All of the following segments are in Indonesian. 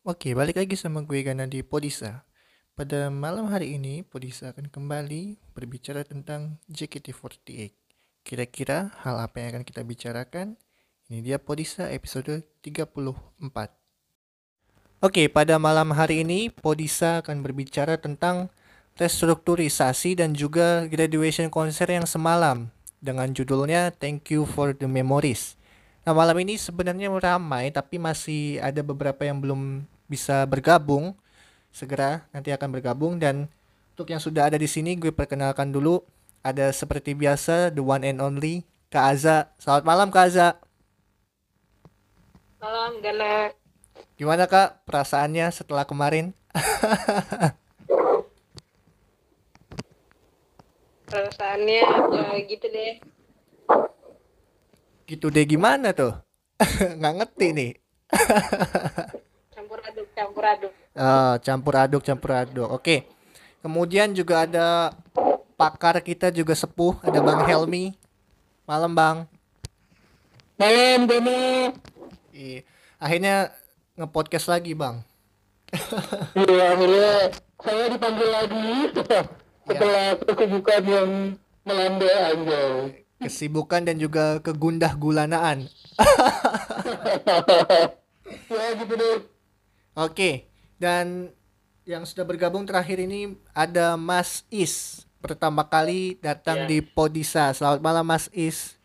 Oke, balik lagi sama gue Gana di Podisa. Pada malam hari ini, Podisa akan kembali berbicara tentang JKT48. Kira-kira hal apa yang akan kita bicarakan? Ini dia Podisa episode 34. Oke, pada malam hari ini, Podisa akan berbicara tentang restrukturisasi dan juga graduation konser yang semalam dengan judulnya Thank You for the Memories. Nah, malam ini sebenarnya ramai tapi masih ada beberapa yang belum bisa bergabung segera nanti akan bergabung dan untuk yang sudah ada di sini gue perkenalkan dulu ada seperti biasa the one and only Kak Aza. Selamat malam Kak Aza. Malam Gana. Gimana Kak perasaannya setelah kemarin? Perasaannya ya gitu deh. Gitu deh gimana tuh? Nggak ngerti nih. campur aduk campur aduk. Uh, campur aduk campur aduk. Oke. Kemudian juga ada pakar kita juga sepuh ada bang Helmi. Malam bang. Malam Demo iya. Akhirnya ngepodcast lagi bang. Iya akhirnya saya dipanggil lagi. Setelah ya. kesibukan yang melanda aja kesibukan dan juga kegundah gulanaan ya gitu deh Oke, dan yang sudah bergabung terakhir ini ada Mas Is. Pertama kali datang yeah. di Podisa. Selamat malam Mas Is.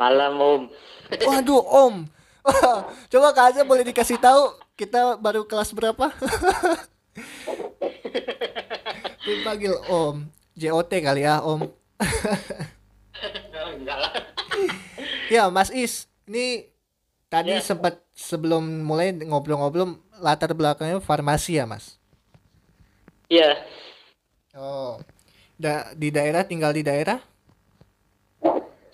Malam Om. Waduh Om. Coba Kak Aza boleh dikasih tahu kita baru kelas berapa? Dipanggil Om. JOT kali ya Om. Enggak lah. ya Mas Is, ini tadi yeah. sempat sebelum mulai ngobrol-ngobrol latar belakangnya farmasi ya mas? Iya. Yeah. Oh, da di daerah tinggal di daerah?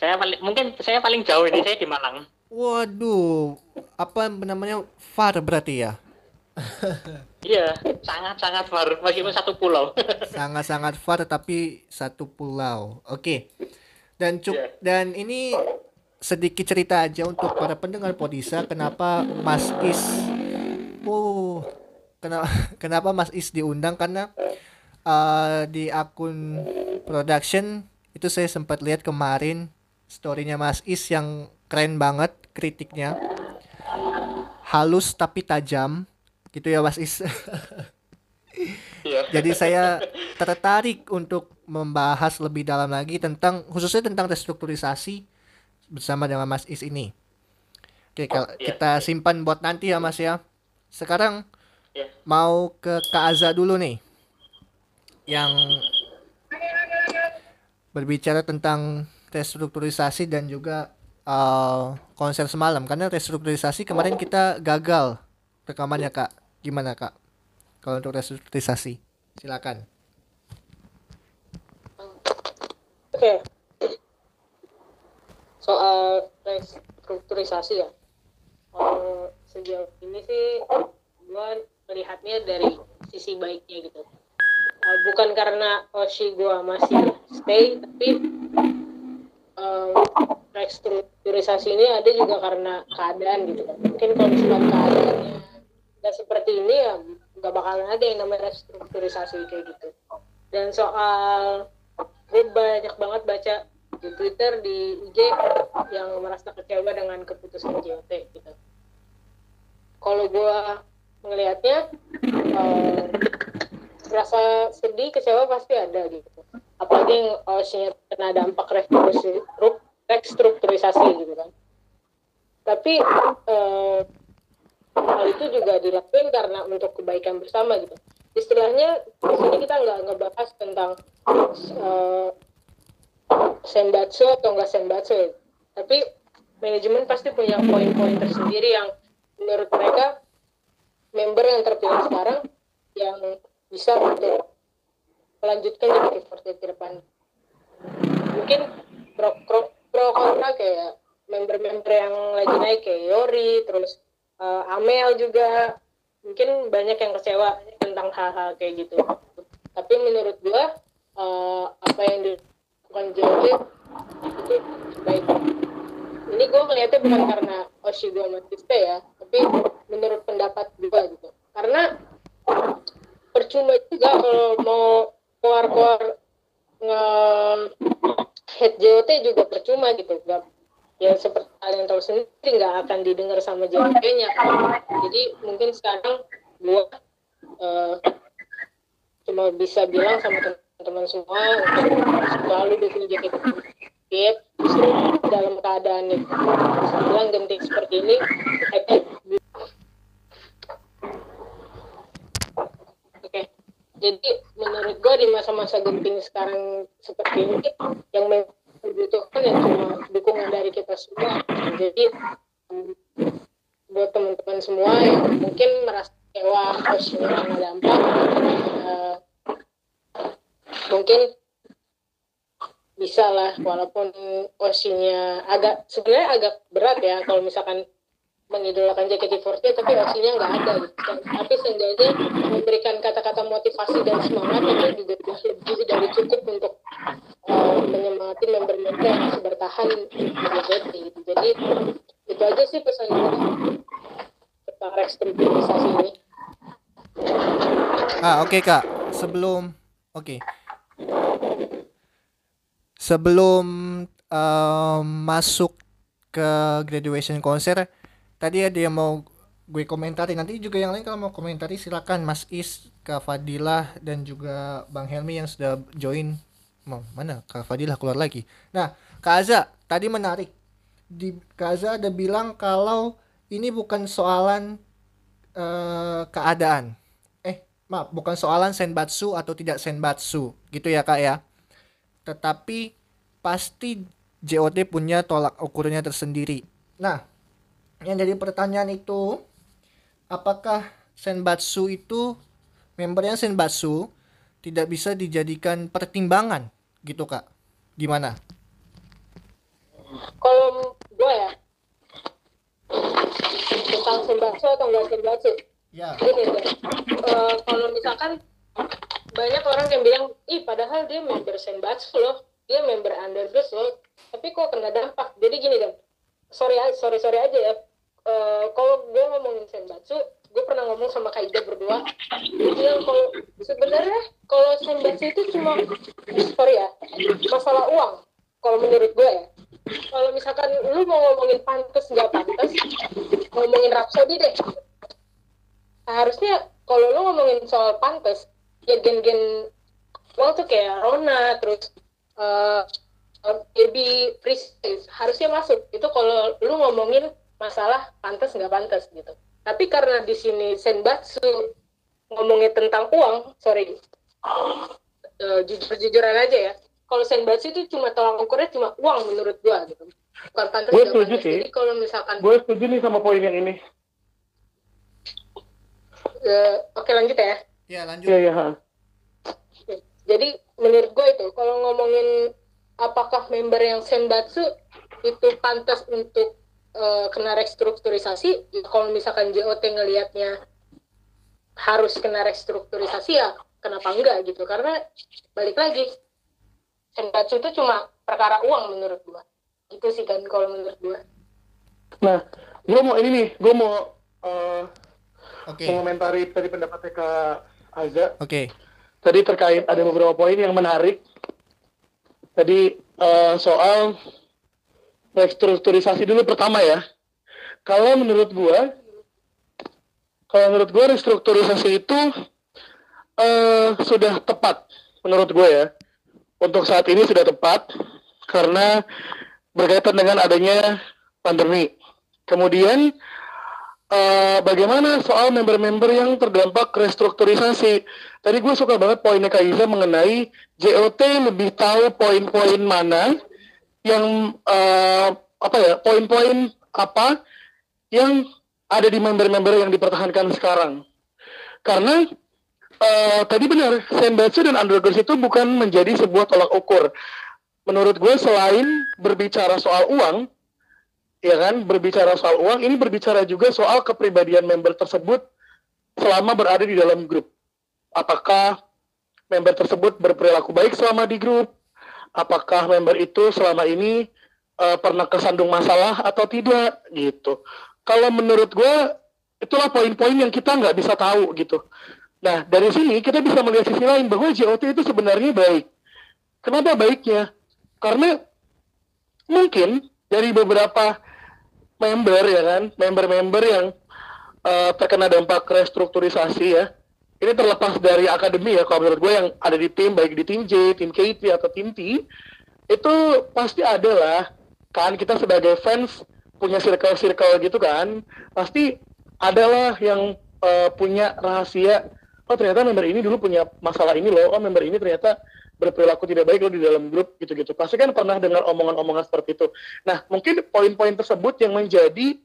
Saya paling mungkin saya paling jauh ini saya di Malang. Waduh, apa namanya far berarti ya? Iya, sangat-sangat far, meskipun satu pulau. Sangat-sangat far tapi satu pulau. Oke. Okay. Dan cuk yeah. dan ini sedikit cerita aja untuk para pendengar Podisa kenapa Mas Is oh kenapa kenapa Mas Is diundang karena uh, di akun production itu saya sempat lihat kemarin storynya Mas Is yang keren banget kritiknya halus tapi tajam gitu ya Mas Is. Jadi saya tertarik untuk membahas lebih dalam lagi tentang khususnya tentang restrukturisasi bersama dengan Mas Is ini. Oke, kalau yeah. kita simpan buat nanti ya Mas ya. Sekarang yeah. mau ke Kak Aza dulu nih. Yang berbicara tentang restrukturisasi dan juga uh, konser semalam karena restrukturisasi kemarin kita gagal rekamannya Kak. Gimana Kak? Kalau untuk restrukturisasi. Silakan. Oke. Okay soal restrukturisasi ya uh, sejauh ini sih gue melihatnya dari sisi baiknya gitu uh, bukan karena Oshi gue masih stay tapi uh, restrukturisasi ini ada juga karena keadaan gitu kan mungkin kalau misalkan keadaannya nggak seperti ini ya nggak bakalan ada yang namanya restrukturisasi kayak gitu. Dan soal gue banyak banget baca di Twitter di IG yang merasa kecewa dengan keputusan JOT gitu. Kalau gue melihatnya uh, rasa sedih kecewa pasti ada gitu. Apalagi yang uh, kena dampak restrukturisasi gitu kan. Tapi uh, hal itu juga dilakukan karena untuk kebaikan bersama gitu istilahnya di sini kita nggak ngebahas tentang uh, senbatsu atau enggak senbatsu ya. tapi manajemen pasti punya poin-poin tersendiri yang menurut mereka member yang terpilih sekarang yang bisa untuk melanjutkan di forty ke depan mungkin pro, pro, pro kontra kayak member-member yang lagi naik kayak Yori terus Eh, uh, Amel juga. Mungkin banyak yang kecewa tentang hal-hal kayak gitu. Tapi menurut gue uh, apa yang dilakukan Jojo itu baik. Ini gue melihatnya bukan karena Oshigo Matiste ya tapi menurut pendapat gue gitu. Karena percuma juga kalau mau keluar-keluar nge head JOT juga percuma gitu. Gak ya seperti kalian tahu sendiri nggak akan didengar sama JOT-nya jadi mungkin sekarang gua eh, cuma bisa bilang sama teman-teman semua untuk selalu dukung JKT48 justru dalam keadaan yang bilang genting seperti ini. Oke jadi menurut gua di masa-masa genting sekarang seperti ini yang memang dibutuhkan ya cuma dukungan dari kita semua. Jadi buat teman-teman semua yang mungkin merasa kecewa posisinya karena dampak eh, mungkin bisa lah walaupun osinya agak sebenarnya agak berat ya kalau misalkan mengidolakan JKT48 tapi osinya nggak ada gitu. tapi seenggaknya memberikan kata-kata motivasi dan semangat itu juga lebih dari cukup untuk eh, menyemangati member-member yang masih bertahan di JKT gitu. jadi itu aja sih pesan gue tentang restrukturisasi ini Ah, oke Kak. Sebelum oke. Sebelum em, masuk ke graduation konser, tadi ada yang mau gue komentari. Nanti juga yang lain kalau mau komentari silakan Mas Is, Kak Fadilah dan juga Bang Helmi yang sudah join. Mau mana? Kak Fadilah keluar lagi. Nah, Kak Aza tadi menarik. Di Kak Aza ada bilang kalau ini bukan soalan eh, keadaan eh maaf bukan soalan senbatsu atau tidak senbatsu gitu ya kak ya tetapi pasti JOT punya tolak ukurnya tersendiri nah yang jadi pertanyaan itu apakah senbatsu itu membernya senbatsu tidak bisa dijadikan pertimbangan? Gitu kak. Gimana? Kalau gue ya tentang sembaso atau enggak sembaso ya. Gini deh Eh, kalau misalkan banyak orang yang bilang ih padahal dia member senbatsu loh dia member undergirls loh. Tapi kok kena dampak? Jadi gini deh sorry sorry sorry aja ya Eh, kalau gue ngomongin senbatsu gue pernah ngomong sama Kaida berdua. Dia bilang kalau sebenarnya kalau senbatsu itu cuma sorry ya masalah uang kalau menurut gue ya. Kalau misalkan lu mau ngomongin pantas nggak pantas ngomongin Rhapsody deh. Harusnya kalau lu ngomongin soal pantas ya gen-gen uang tuh kayak Rona terus eh baby Princess harusnya masuk. Itu kalau lu ngomongin masalah pantas nggak pantas gitu tapi karena di sini Senbatsu ngomongin tentang uang sorry eh, jujur-jujuran aja ya kalau Senbatsu itu cuma tolak ukurnya cuma uang menurut gua gitu bukan pantas Gue setuju sih. jadi kalau misalkan Gue setuju nih sama poin yang ini. eh, oke lanjut ya ya lanjut Iya, iya. ha. Jadi menurut gue itu kalau ngomongin apakah member yang senbatsu itu pantas untuk eh, kena restrukturisasi, kalau misalkan JOT ngelihatnya harus kena restrukturisasi ya kenapa enggak gitu? Karena balik lagi senbatsu itu cuma perkara uang menurut gue itu sih kan kalau menurut gue Nah, gue mau ini nih, gue mau eh, oke. mengomentari tadi pendapatnya Kak Aza. oke. Tadi terkait ada beberapa poin yang menarik. Tadi eh, soal restrukturisasi dulu pertama ya. Kalau menurut gua, kalau menurut gua restrukturisasi itu eh, sudah tepat menurut gua ya. Untuk saat ini sudah tepat karena berkaitan dengan adanya pandemi. Kemudian eh, bagaimana soal member-member yang terdampak restrukturisasi? Tadi gue suka banget poinnya Kak Iza mengenai JOT lebih tahu poin-poin mana yang eh, apa ya poin-poin apa yang ada di member-member yang dipertahankan sekarang. Karena eh, tadi benar, Senbatsu dan Undergirls itu bukan menjadi sebuah tolak ukur. Menurut gue selain berbicara soal uang, ya kan, berbicara soal uang, ini berbicara juga soal kepribadian member tersebut selama berada di dalam grup. Apakah member tersebut berperilaku baik selama di grup? Apakah member itu selama ini eh, pernah kesandung masalah atau tidak gitu? Kalau menurut gue itulah poin-poin yang kita nggak bisa tahu gitu. Nah, dari sini kita bisa melihat sisi lain bahwa JOT itu sebenarnya baik. Kenapa baiknya? Karena mungkin dari beberapa member ya kan, member-member yang uh, terkena dampak restrukturisasi ya. Ini terlepas dari akademi ya, kalau menurut gue yang ada di tim, baik di tim J, tim KT, atau tim T, itu pasti ada lah. Kan kita sebagai fans punya circle-circle gitu kan, pasti adalah yang uh, punya rahasia oh ternyata member ini dulu punya masalah ini loh, oh member ini ternyata berperilaku tidak baik loh di dalam grup gitu-gitu. Pasti kan pernah dengar omongan-omongan seperti itu. Nah, mungkin poin-poin tersebut yang menjadi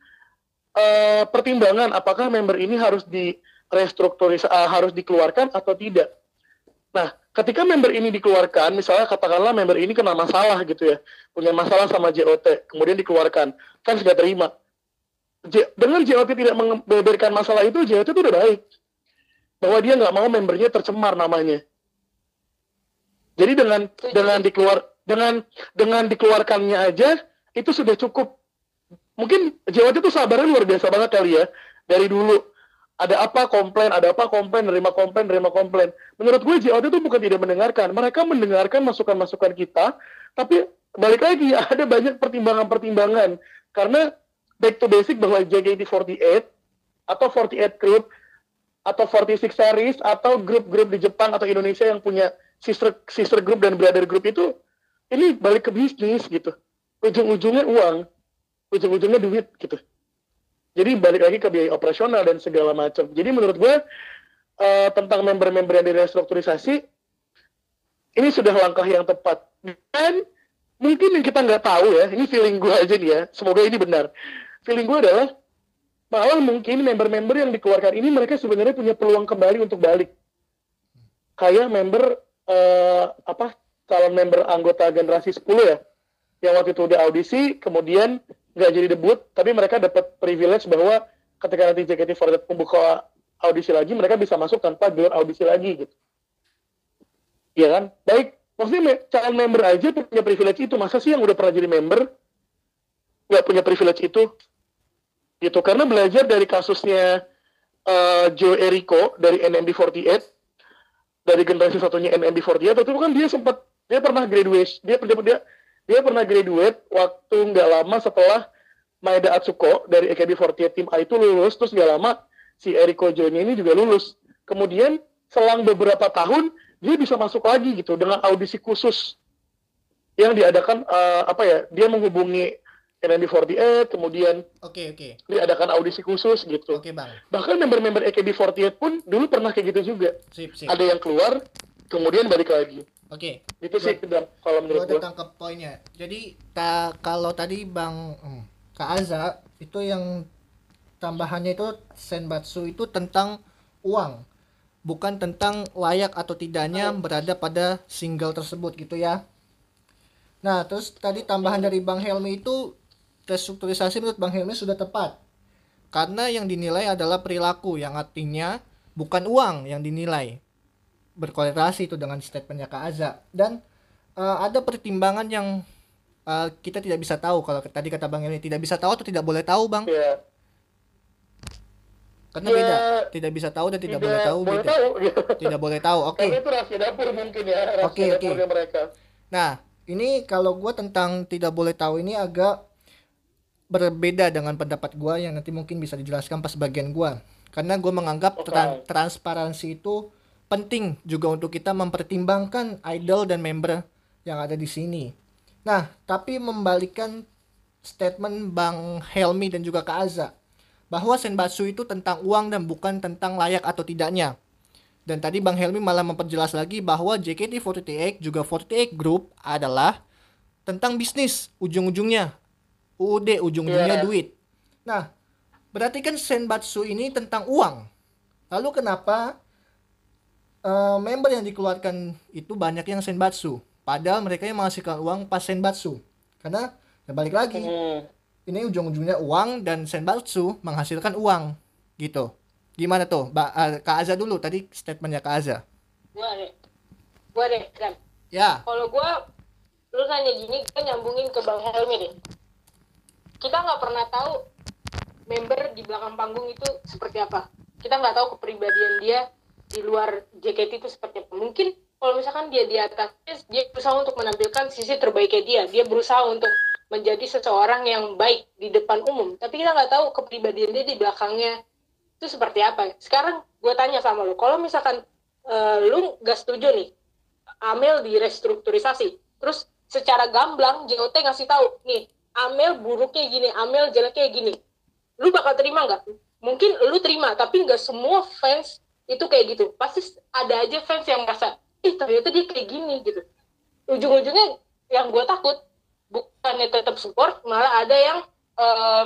uh, pertimbangan apakah member ini harus di restrukturisasi uh, harus dikeluarkan atau tidak. Nah, ketika member ini dikeluarkan, misalnya katakanlah member ini kena masalah gitu ya, punya masalah sama JOT, kemudian dikeluarkan, kan sudah terima. J dengan JOT tidak membeberkan masalah itu, JOT itu udah baik bahwa dia nggak mau membernya tercemar namanya. Jadi dengan dengan dikeluar dengan dengan dikeluarkannya aja itu sudah cukup. Mungkin JWT itu sabarnya luar biasa banget kali ya dari dulu. Ada apa komplain, ada apa komplain, nerima komplain, nerima komplain. Menurut gue JWT itu bukan tidak mendengarkan. Mereka mendengarkan masukan-masukan kita, tapi balik lagi ada banyak pertimbangan-pertimbangan. Karena back to basic bahwa JKT48 atau 48 group atau 46 series atau grup-grup di Jepang atau Indonesia yang punya sister sister group dan brother group itu ini balik ke bisnis gitu. Ujung-ujungnya uang, ujung-ujungnya duit gitu. Jadi balik lagi ke biaya operasional dan segala macam. Jadi menurut gue uh, tentang member-member yang direstrukturisasi ini sudah langkah yang tepat. Dan mungkin yang kita nggak tahu ya, ini feeling gue aja nih ya. Semoga ini benar. Feeling gue adalah malah mungkin member-member yang dikeluarkan ini mereka sebenarnya punya peluang kembali untuk balik kayak member uh, apa calon member anggota generasi 10 ya yang waktu itu udah audisi kemudian nggak jadi debut tapi mereka dapat privilege bahwa ketika nanti JKT48 membuka audisi lagi mereka bisa masuk tanpa gelar audisi lagi gitu. Iya kan? Baik maksudnya calon member aja punya privilege itu. Masa sih yang udah pernah jadi member nggak punya privilege itu? Gitu karena belajar dari kasusnya uh, Joe Eriko dari NMB48 dari generasi satunya NMB48 itu kan dia sempat dia pernah graduate dia dia dia, dia pernah graduate waktu nggak lama setelah Maeda Atsuko dari AKB48 tim A itu lulus terus nggak lama si Eriko Joe ini juga lulus. Kemudian selang beberapa tahun dia bisa masuk lagi gitu dengan audisi khusus yang diadakan uh, apa ya dia menghubungi NMB48 kemudian oke okay, oke. okay. diadakan audisi khusus gitu. Oke okay, bang. Bahkan member-member AKB48 pun dulu pernah kayak gitu juga. Sip, sip. ada yang keluar kemudian balik lagi oke okay. itu sih kalau menurut gue tangkap poinnya jadi ta kalau tadi bang hmm, Kak Aza itu yang tambahannya itu senbatsu itu tentang uang bukan tentang layak atau tidaknya berada pada single tersebut gitu ya Nah, terus tadi tambahan dari Bang Helmi itu restrukturisasi menurut Bang Helmi sudah tepat. Karena yang dinilai adalah perilaku yang artinya bukan uang yang dinilai. Berkorelasi itu dengan statementnya Kak Aza. Dan uh, ada pertimbangan yang uh, kita tidak bisa tahu. Kalau tadi kata Bang Helmi tidak bisa tahu atau tidak boleh tahu Bang? Yeah. Karena yeah, beda. Tidak bisa tahu dan tidak, tidak boleh tahu boleh beda. Tahu. tidak boleh tahu. Oke. Okay. itu rahasia dapur mungkin ya. Rahasia okay, okay. mereka. Nah, ini kalau gue tentang tidak boleh tahu ini agak berbeda dengan pendapat gue yang nanti mungkin bisa dijelaskan pas bagian gue karena gue menganggap okay. tra transparansi itu penting juga untuk kita mempertimbangkan idol dan member yang ada di sini. Nah, tapi membalikan statement Bang Helmi dan juga Kak Aza bahwa senbatsu itu tentang uang dan bukan tentang layak atau tidaknya. Dan tadi Bang Helmi malah memperjelas lagi bahwa JKT48 juga 48 Group adalah tentang bisnis ujung-ujungnya UUD ujung-ujungnya yeah. duit. Nah, berarti kan senbatsu ini tentang uang. Lalu kenapa uh, member yang dikeluarkan itu banyak yang senbatsu? Padahal mereka yang menghasilkan uang pas senbatsu. Karena ya balik lagi, mm. ini ujung-ujungnya uang dan senbatsu menghasilkan uang gitu. Gimana tuh, ba uh, Kak Aza dulu tadi statementnya Kak Aza. Gua deh, gua deh, kan. Ya. Kalau gua, lu nanya gini, gue nyambungin ke Bang Helmi deh kita nggak pernah tahu member di belakang panggung itu seperti apa kita nggak tahu kepribadian dia di luar JKT itu seperti apa. Mungkin kalau misalkan dia di atas dia berusaha untuk menampilkan sisi terbaiknya dia. Dia berusaha untuk menjadi seseorang yang baik di depan umum. Tapi kita nggak tahu kepribadian dia di belakangnya itu seperti apa. Sekarang gue tanya sama lo kalau misalkan eh, lu nggak setuju nih Amel direstrukturisasi terus secara gamblang JOT ngasih tahu nih Amel buruknya gini Amel jeleknya gini. Lu bakal terima nggak? Mungkin lu terima tapi nggak semua fans itu kayak gitu pasti ada aja fans yang merasa ih ternyata dia kayak gini gitu ujung-ujungnya yang gue takut bukannya tetap support malah ada yang eh,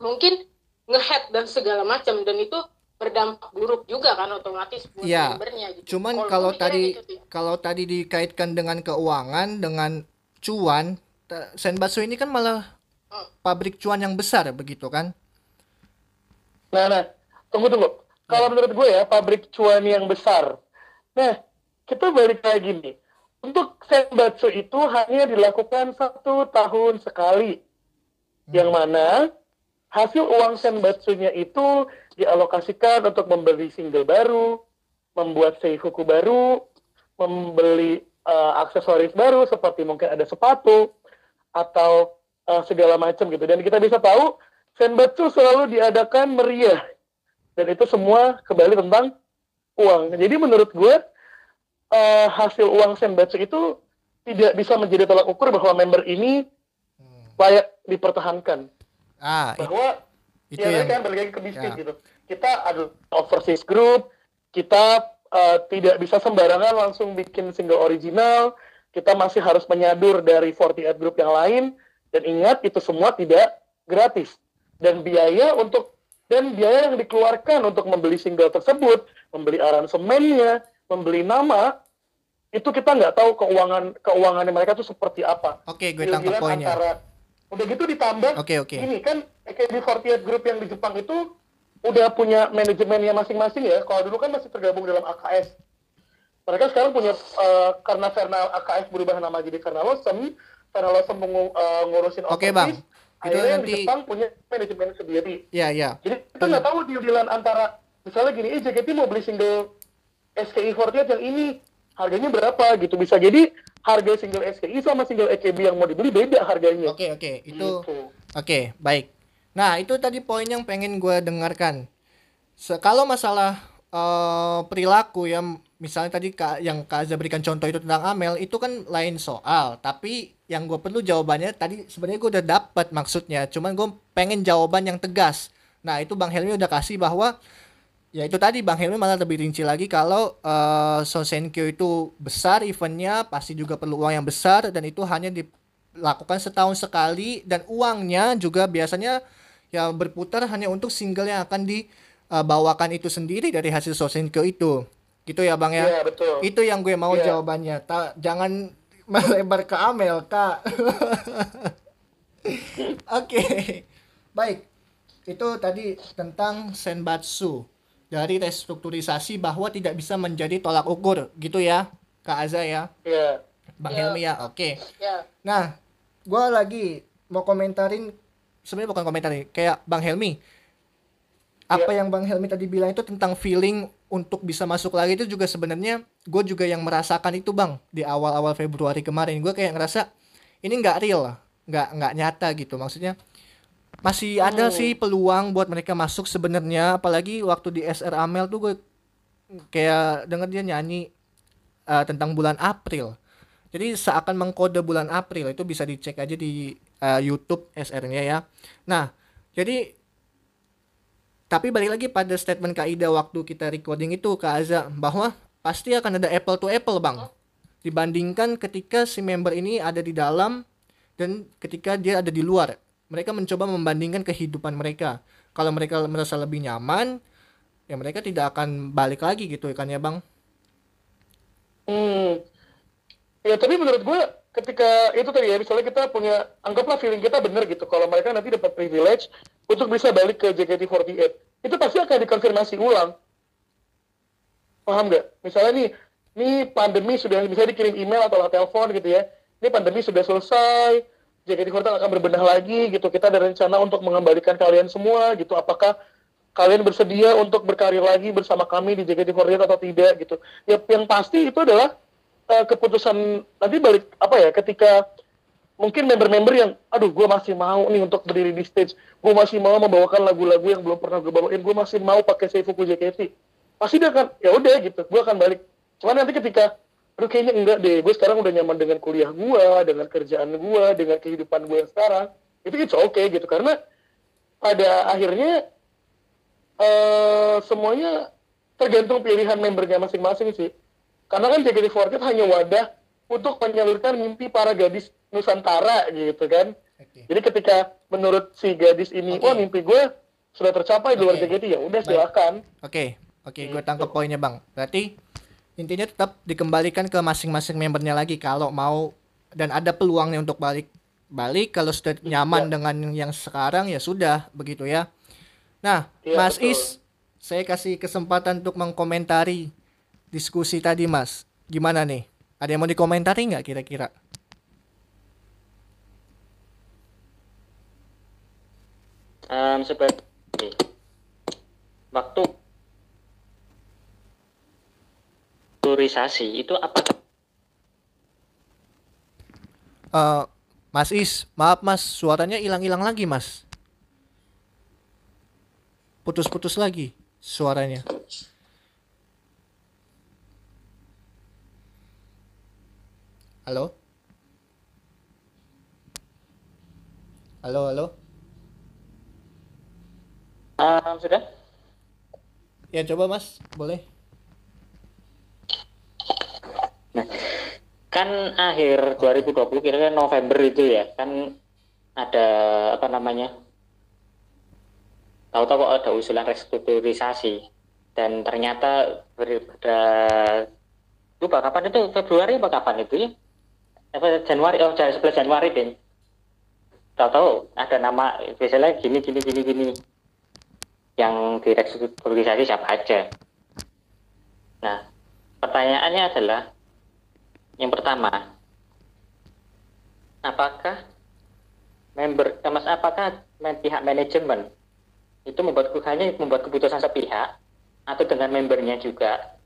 mungkin ngehead dan segala macam dan itu berdampak buruk juga kan otomatis buat Iya. membernya gitu. Cuman Kalau tadi gitu kalau tadi dikaitkan dengan keuangan dengan cuan, Senbatsu ini kan malah Hmm. pabrik cuan yang besar begitu kan? Nah, nah, tunggu tunggu. Kalau menurut gue ya, pabrik cuan yang besar. Nah, kita balik kayak gini. Untuk senbatsu itu hanya dilakukan satu tahun sekali. Yang mana hasil uang senbatsunya itu dialokasikan untuk membeli single baru, membuat seifuku baru, membeli eh, aksesoris baru seperti mungkin ada sepatu atau eh, segala macam gitu. Dan kita bisa tahu senbatsu selalu diadakan meriah dan itu semua kembali tentang uang. Jadi menurut gue eh, hasil uang senbatsu itu tidak bisa menjadi tolak ukur bahwa member ini layak dipertahankan. Ah, Bahwa itu ya yang kan balik lagi ke bisnis ya. gitu. Kita ada overseas group, kita eh, tidak bisa sembarangan langsung bikin single original, kita masih harus menyadur dari 48 group yang lain dan ingat itu semua tidak gratis dan biaya untuk dan biaya yang dikeluarkan untuk membeli single tersebut, membeli aransemennya, membeli nama itu kita nggak tahu keuangan keuangannya mereka tuh seperti apa. Oke, gue tangkap poinnya. antara udah gitu ditambah Oke, oke. ini kan AKB48 Group yang di Jepang itu udah punya manajemennya masing-masing ya. Kalau dulu kan masih tergabung dalam AKS. Mereka sekarang punya eh, karena Verna AKS berubah nama jadi Verna Lawson, Verna Lawson mengu- eh, ngurusin Oke, overseas, Bang. Itu akhirnya yang di nanti- Jepang punya manajemen sendiri. Ya, ya. Jadi kita nggak tahu deal-dealan antara misalnya gini, eh JKT mau beli single SKI48 yang ini harganya berapa gitu bisa jadi harga single SKI sama single EKB yang mau dibeli beda harganya. Oke, oke. Itu Gitu. Oke, baik. Nah, itu tadi poin yang pengen gue dengarkan. Se- kalau masalah eh, perilaku yang misalnya tadi Kak, yang Kak Azza berikan contoh itu tentang Amel, itu kan lain soal. Tapi yang gue perlu jawabannya tadi sebenarnya gue udah dapat maksudnya. Cuman gue pengen jawaban yang tegas. Nah, itu Bang Helmi udah kasih bahwa ya itu tadi Bang Helmi malah lebih rinci lagi kalau eh Sosenkyo itu besar eventnya pasti juga perlu uang yang besar dan itu hanya dilakukan setahun sekali dan uangnya juga biasanya ya berputar hanya untuk single yang akan dibawakan itu sendiri dari hasil Sosenkyo itu gitu ya Bang ya Iya, betul. itu yang gue mau Iya. jawabannya Ta- jangan melebar ke Amel kak oke baik. Itu tadi tentang senbatsu. Dari restrukturisasi bahwa tidak bisa menjadi tolak ukur gitu ya Kak Aza ya? Iya. Bang Ya. Helmi ya oke. Ya nah gua lagi mau komentarin sebenarnya bukan komentarin kayak Bang Helmi apa yang Bang Helmi tadi bilang itu tentang feeling untuk bisa masuk lagi itu juga sebenarnya gue juga yang merasakan itu bang di awal-awal Februari kemarin. Gue kayak ngerasa ini nggak real lah nggak nggak nyata gitu. Maksudnya masih ada sih peluang buat mereka masuk sebenarnya. Apalagi waktu di SR Amel tuh gue kayak denger dia nyanyi eh, tentang bulan April. Jadi seakan mengkode bulan April itu bisa dicek aja di eh, YouTube SR-nya ya. Nah jadi tapi balik lagi pada statement Kak Ida waktu kita recording itu Kak Aza bahwa pasti akan ada apple to apple bang. Dibandingkan ketika si member ini ada di dalam dan ketika dia ada di luar. Mereka mencoba membandingkan kehidupan mereka. Kalau mereka merasa lebih nyaman ya mereka tidak akan balik lagi gitu kan ya bang? Hmm. Ya tapi menurut gue ketika itu tadi ya misalnya kita punya anggaplah feeling kita bener gitu. Kalau mereka nanti dapat privilege untuk bisa balik ke JKT48 itu pasti akan dikonfirmasi ulang. Paham nggak? Misalnya nih ini pandemi sudah bisa dikirim email atau telepon gitu ya. Ini pandemi sudah selesai JKT48 akan berbenah lagi gitu. Kita ada rencana untuk mengembalikan kalian semua gitu. Apakah kalian bersedia untuk berkarir lagi bersama kami di JKT48 atau tidak gitu. Ya yang pasti itu adalah uh, keputusan nanti balik apa ya ketika mungkin member-member yang aduh gue masih mau nih untuk berdiri di stage. Gue masih mau membawakan lagu-lagu yang belum pernah gue bawain. Gue masih mau pakai Seifuku JKT pasti dia akan ya udah gitu. Gue akan balik. Cuman nanti ketika aduh kayaknya enggak deh. Gue sekarang udah nyaman dengan kuliah gue dengan kerjaan gue dengan kehidupan gue yang sekarang. Itu it's okay gitu. Karena pada akhirnya uh, semuanya tergantung pilihan membernya masing-masing sih. Karena kan JKT48 hanya wadah untuk menyalurkan mimpi para gadis Nusantara gitu kan. Okay. Jadi ketika menurut si gadis ini, okay. oh mimpi gue sudah tercapai di luar JKT ya udah silakan. Oke, okay. oke, okay, gue tangkap poinnya bang. Berarti intinya tetap dikembalikan ke masing-masing membernya lagi kalau mau dan ada peluangnya untuk balik balik kalau sudah nyaman ya. dengan yang sekarang ya sudah begitu ya. Nah, ya, Mas betul. Is, saya kasih kesempatan untuk mengkomentari diskusi tadi Mas. Gimana nih? Ada yang mau dikomentari nggak kira-kira? Um, seperti waktu turisasi itu apa? Uh, Mas Is, maaf Mas, suaranya hilang-hilang lagi Mas. Putus-putus lagi suaranya. Halo? Halo, halo? Um, sudah? Ya coba mas, boleh. Nah, kan akhir 2020 kira-kira November itu ya, kan ada apa namanya? Tahu-tahu kok ada usulan restrukturisasi dan ternyata pada lupa kapan itu Februari apa kapan itu ya? Apa Januari oh 11 Januari deh. Tahu-tahu ada nama biasanya gini gini gini gini yang direstrukturisasi siapa aja. Nah, pertanyaannya adalah yang pertama, apakah member, eh, mas, apakah pihak manajemen itu membuat hanya membuat keputusan sepihak atau dengan membernya juga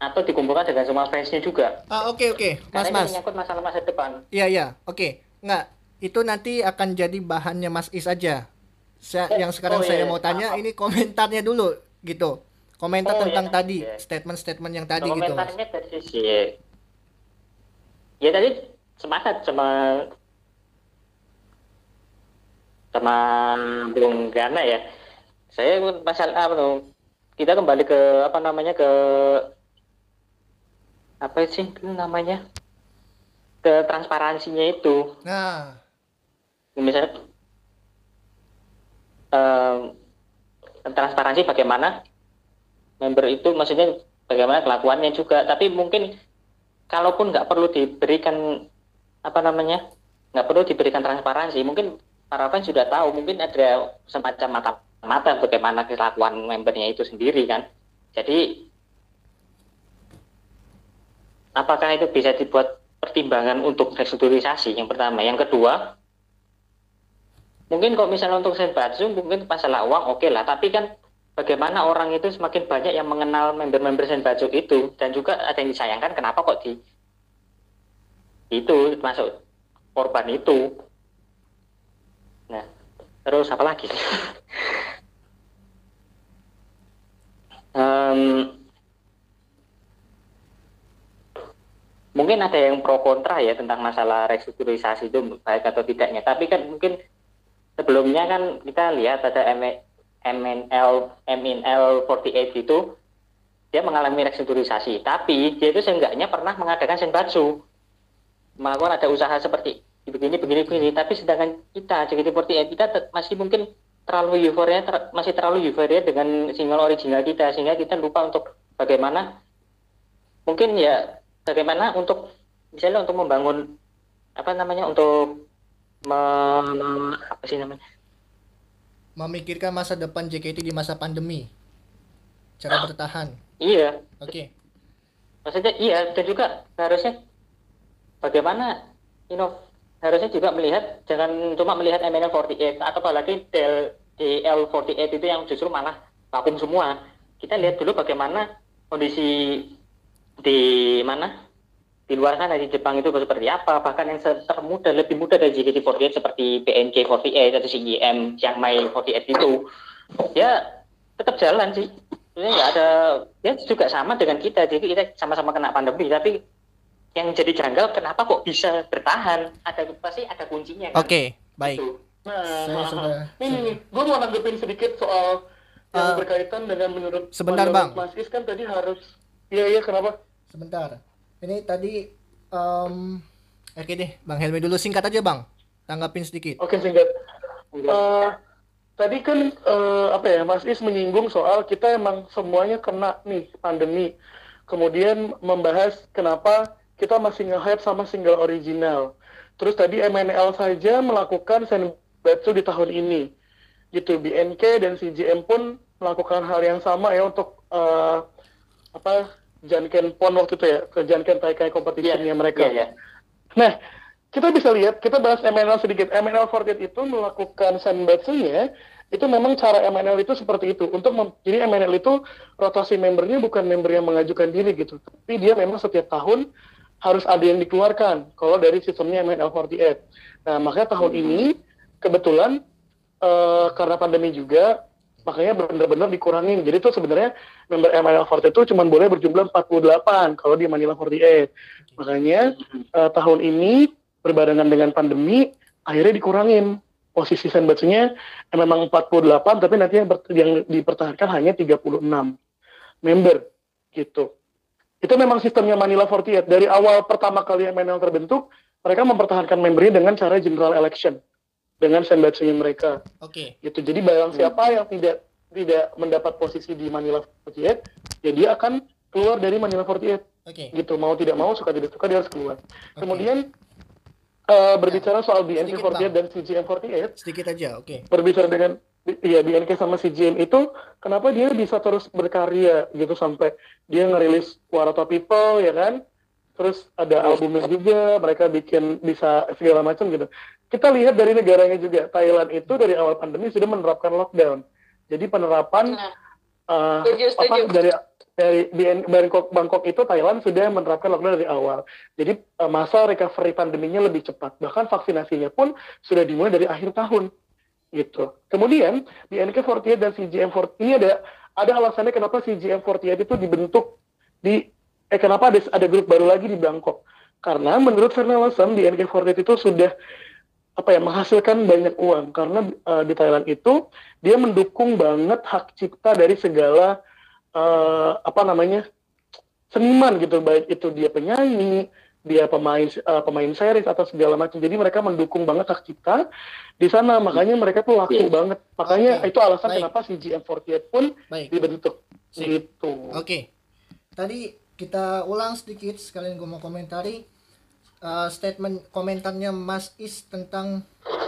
atau dikumpulkan dengan semua fansnya juga. Ah oke okay, oke, okay. Mas Mas. menyangkut masalah masa depan. Iya iya, oke. Okay. Nggak, itu nanti akan jadi bahannya Mas Is aja saya, yang sekarang oh, saya iya. mau tanya ini komentarnya dulu gitu. Komentar oh, tentang iya, tadi iya. statement-statement yang tadi gitu. komentarnya dari sisi ya tadi semangat sama sama Bung Gana ya. Saya masalah apa tuh kita kembali ke apa namanya ke apa sih itu namanya? Ke transparansinya itu. Nah. Misalnya uh, transparansi bagaimana member itu maksudnya bagaimana kelakuannya juga. Tapi mungkin kalaupun nggak perlu diberikan apa namanya nggak perlu diberikan transparansi mungkin para fans sudah tahu mungkin ada semacam mata-mata bagaimana kelakuan membernya itu sendiri kan. Jadi apakah itu bisa dibuat pertimbangan untuk restrukturisasi yang pertama. Yang kedua mungkin kalau misalnya untuk senbatsu mungkin masalah uang oke okay lah. Tapi kan bagaimana orang itu semakin banyak yang mengenal member-member senbatsu itu? Dan juga ada yang disayangkan kenapa kok di itu masuk korban itu. Nah terus apa lagi? Um, mungkin ada yang pro kontra ya tentang masalah restrukturisasi itu baik atau tidaknya. Tapi kan mungkin sebelumnya kan kita lihat ada MNL MNL 48 itu dia mengalami restrukturisasi. Tapi dia itu seenggaknya pernah mengadakan senbatsu. Melakukan ada usaha seperti begini begini begini. Tapi sedangkan kita JKT48 kita masih mungkin terlalu euforia ter, masih terlalu euforia dengan single original kita. Sehingga kita lupa untuk bagaimana mungkin ya bagaimana untuk misalnya untuk membangun apa namanya untuk me, me, apa sih namanya? Memikirkan masa depan JKT di masa pandemi. Cara bertahan. iya. Oke. Okay. maksudnya iya dan juga. Harusnya bagaimana know, harusnya juga melihat jangan cuma melihat MNL48 atau apalagi DL, DL48 itu yang justru malah vakum semua. Kita lihat dulu bagaimana kondisi di mana di luar sana di Jepang itu seperti apa bahkan yang termuda lebih muda dari JKT48 seperti BNK48 atau CGM Chiang Mai 48 itu ya tetap jalan sih sebenarnya nggak ada ya juga sama dengan kita jadi kita sama-sama kena pandemi tapi yang jadi janggal kenapa kok bisa bertahan ada pasti ada kuncinya kan? Oke, baik. Gitu. Nah, Saya nah, nah. ini nih, gue mau nanggepin sedikit soal yang Eh, berkaitan dengan menurut sebentar, menurut Bang. Mas Is kan tadi harus, iya iya kenapa? Sebentar. Ini tadi em oke deh, Bang Helmi dulu singkat aja, Bang. Tanggapin sedikit. Oke singkat. Eh, tadi kan eh, apa ya Mas Is menyinggung soal kita emang semuanya kena nih pandemi. Kemudian membahas kenapa kita masih nge-hype sama single original. Terus tadi MNL saja melakukan senbatsu di tahun ini. Gitu BNK dan CGM pun melakukan hal yang sama ya untuk eh, apa Janken Pon waktu itu ya ke Janken Taikai competition-nya mereka. Iya, iya. Nah, kita bisa lihat, kita bahas MNL sedikit. MNL 48 itu melakukan senbatsunya, itu memang cara MNL itu seperti itu. Untuk jadi MNL itu rotasi membernya bukan member yang mengajukan diri gitu. Tapi dia memang setiap tahun harus ada yang dikeluarkan kalau dari sistemnya MNL 48. Nah, makanya tahun ini kebetulan eh, karena pandemi juga makanya benar-benar dikurangin. Jadi itu sebenarnya member MNL 48 itu cuma boleh berjumlah 48 kalau di Manila 48. Makanya eh, tahun ini berbarengan dengan pandemi akhirnya dikurangin posisi senbatsunya eh, memang 48 tapi nanti yang, yang dipertahankan hanya 36 member gitu. Itu memang sistemnya Manila 48 dari awal pertama kali MNL terbentuk mereka mempertahankan membernya dengan cara general election dengan senbatsunya mereka Oke. gitu. Jadi barang siapa yang tidak tidak mendapat posisi di Manila 48 ya dia akan keluar dari Manila 48 Oke. gitu mau tidak mau suka tidak suka dia harus keluar kemudian eh, berbicara soal Sedikit, BNK48 Bang. dan CGM48 Sedikit aja, oke. berbicara dengan ya BNK sama CGM itu kenapa dia bisa terus berkarya gitu sampai dia ngerilis Warata People ya kan terus ada albumnya juga mereka bikin bisa segala macam gitu kita lihat dari negaranya juga Thailand itu dari awal pandemi sudah menerapkan lockdown jadi penerapan Nah, uh, Setuju, apa dari dari BN Bangkok Bangkok itu Thailand sudah menerapkan lockdown dari awal. Jadi uh, masa recovery pandeminya lebih cepat. Bahkan vaksinasinya pun sudah dimulai dari akhir tahun. Gitu. Kemudian BNK48 dan CGM48 ini ada ada alasannya kenapa CGM48 itu dibentuk di eh kenapa ada ada grup baru lagi di Bangkok. Karena menurut Fernelson BNK48 itu sudah apa ya menghasilkan banyak uang karena uh, di Thailand itu dia mendukung banget hak cipta dari segala eh, apa namanya seniman gitu baik itu dia penyanyi dia pemain eh, pemain series atau segala macam jadi mereka mendukung banget hak cipta di sana makanya mereka tuh laku Yes. banget makanya Oke, itu alasan baik. kenapa si GM48 pun Baik. dibentuk Sip. gitu Oke. Tadi kita ulang sedikit sekalian gue mau komentari uh, statement komentarnya Mas Is tentang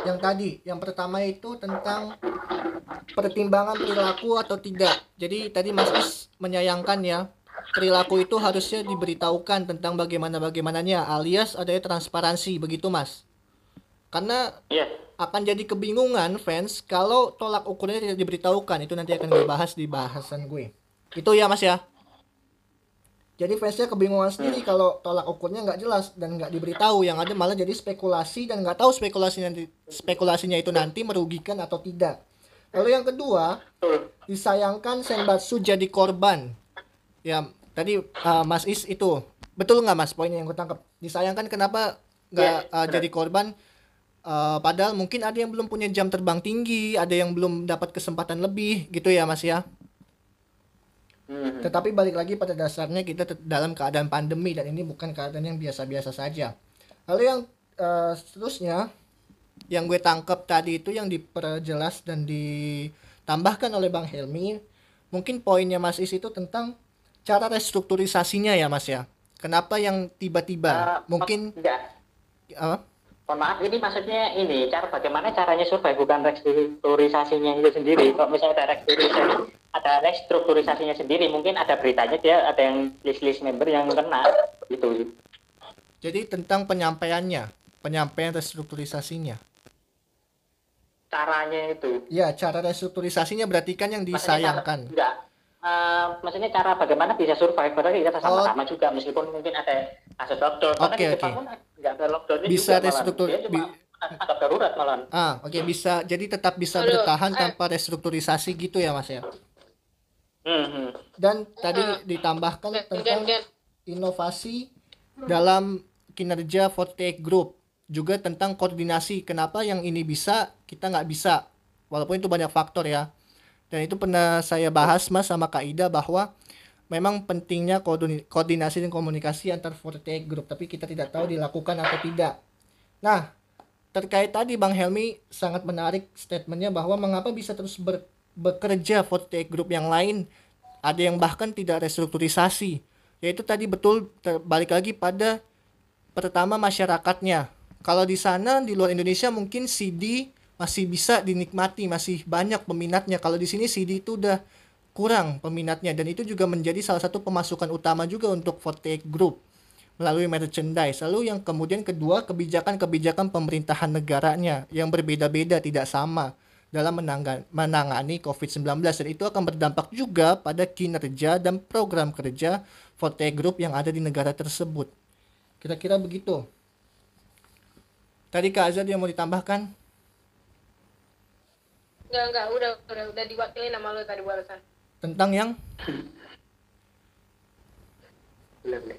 yang tadi. Yang pertama itu tentang pertimbangan perilaku atau tidak. Jadi tadi Mas Is menyayangkan ya perilaku itu harusnya diberitahukan tentang bagaimana bagaimananya alias adanya transparansi begitu Mas. Karena Iya. akan jadi kebingungan fans kalau tolak ukurnya tidak diberitahukan itu nanti akan gue bahas di bahasan gue itu ya mas ya jadi fansnya kebingungan sendiri kalau tolak ukurnya nggak jelas dan nggak diberitahu. Yang ada malah jadi spekulasi dan nggak tahu spekulasi nanti spekulasinya itu nanti merugikan atau tidak. Lalu yang kedua disayangkan Senbatsu jadi korban. Ya tadi uh, Mas Is itu betul nggak Mas poinnya yang gue tangkap disayangkan kenapa nggak Ya, uh, jadi korban? Uh, padahal mungkin ada yang belum punya jam terbang tinggi ada yang belum dapat kesempatan lebih gitu ya Mas ya Hmm. tetapi balik lagi pada dasarnya kita dalam keadaan pandemi dan ini bukan keadaan yang biasa-biasa saja lalu yang uh, seterusnya yang gue tangkap tadi itu yang diperjelas dan ditambahkan oleh Bang Helmi mungkin poinnya Mas Is itu tentang cara restrukturisasinya ya Mas ya kenapa yang tiba-tiba Eh, mungkin enggak apa? Mohon maaf ini maksudnya ini cara bagaimana caranya survive bukan restrukturisasinya itu sendiri kalau misalnya ada restrukturisasi ada restrukturisasinya sendiri mungkin ada beritanya dia ada yang list list member yang kena gitu Jadi tentang penyampaiannya, penyampaian restrukturisasinya. caranya itu Ya, cara restrukturisasinya berarti kan yang Maksudnya disayangkan. cara- enggak Eh, maksudnya cara bagaimana bisa survive padahal kita sama-sama juga meskipun mungkin ada kasus lockdown karena Oke, di Jepang oke. pun nggak ada lockdownnya Bisa juga malah. restruktur- dia cuma tanggap darurat malah Ah, oke bisa. Jadi tetap bisa Aduh, bertahan eh. tanpa restrukturisasi gitu ya, Mas ya. hmm, hmm. Dan tadi Ah. ditambahkan dan, tentang inovasi dalam kinerja Forte Group juga tentang koordinasi kenapa yang ini bisa kita nggak bisa walaupun itu banyak faktor ya dan itu pernah saya bahas mas sama Kak Ida bahwa memang pentingnya koordinasi dan komunikasi antar Forte Group tapi kita tidak tahu dilakukan atau tidak. Nah terkait tadi Bang Helmi sangat menarik statementnya bahwa mengapa bisa terus ber- bekerja Forte Group yang lain? Ada yang bahkan tidak restrukturisasi. Yaitu tadi betul balik lagi pada pertama masyarakatnya. Kalau di sana di luar Indonesia mungkin CD masih bisa dinikmati masih banyak peminatnya kalau di sini CD itu udah kurang peminatnya dan itu juga menjadi salah satu pemasukan utama juga untuk Forte Group melalui merchandise. Lalu yang kemudian kedua kebijakan-kebijakan pemerintahan negaranya yang berbeda-beda tidak sama dalam menangani COVID-19 dan itu akan berdampak juga pada kinerja dan program kerja Forte Group yang ada di negara tersebut. Kira-kira begitu. Tadi Kak Azad yang mau ditambahkan? Enggak enggak udah udah udah diwakili nama lo tadi barusan. Tentang yang? Boleh, boleh.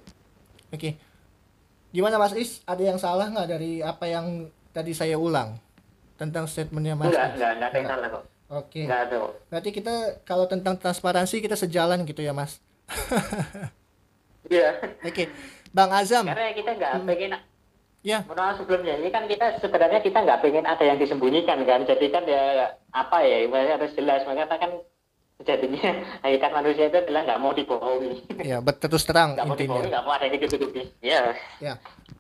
oke. Gimana Mas Is? Ada yang salah nggak dari apa yang tadi saya ulang? Tentang statementnya Mas enggak Is? enggak enggak ada yang salah kok. Oke. Enggak ada kok. Berarti kita kalau tentang transparansi kita sejalan gitu ya Mas? Iya. Oke. Bang Azam. Karena kita nggak pengen ya. Menurut sebelumnya ini kan kita sebenarnya kita nggak pengen ada yang disembunyikan kan. Jadi kan ya apa ya ibaratnya harus jelas. Makanya kan jadinya hakikat manusia itu adalah nggak mau dibohongi. Ya berterus terang nggak mau dibohongi intinya nggak mau ada yang ditutupi ya. Ya.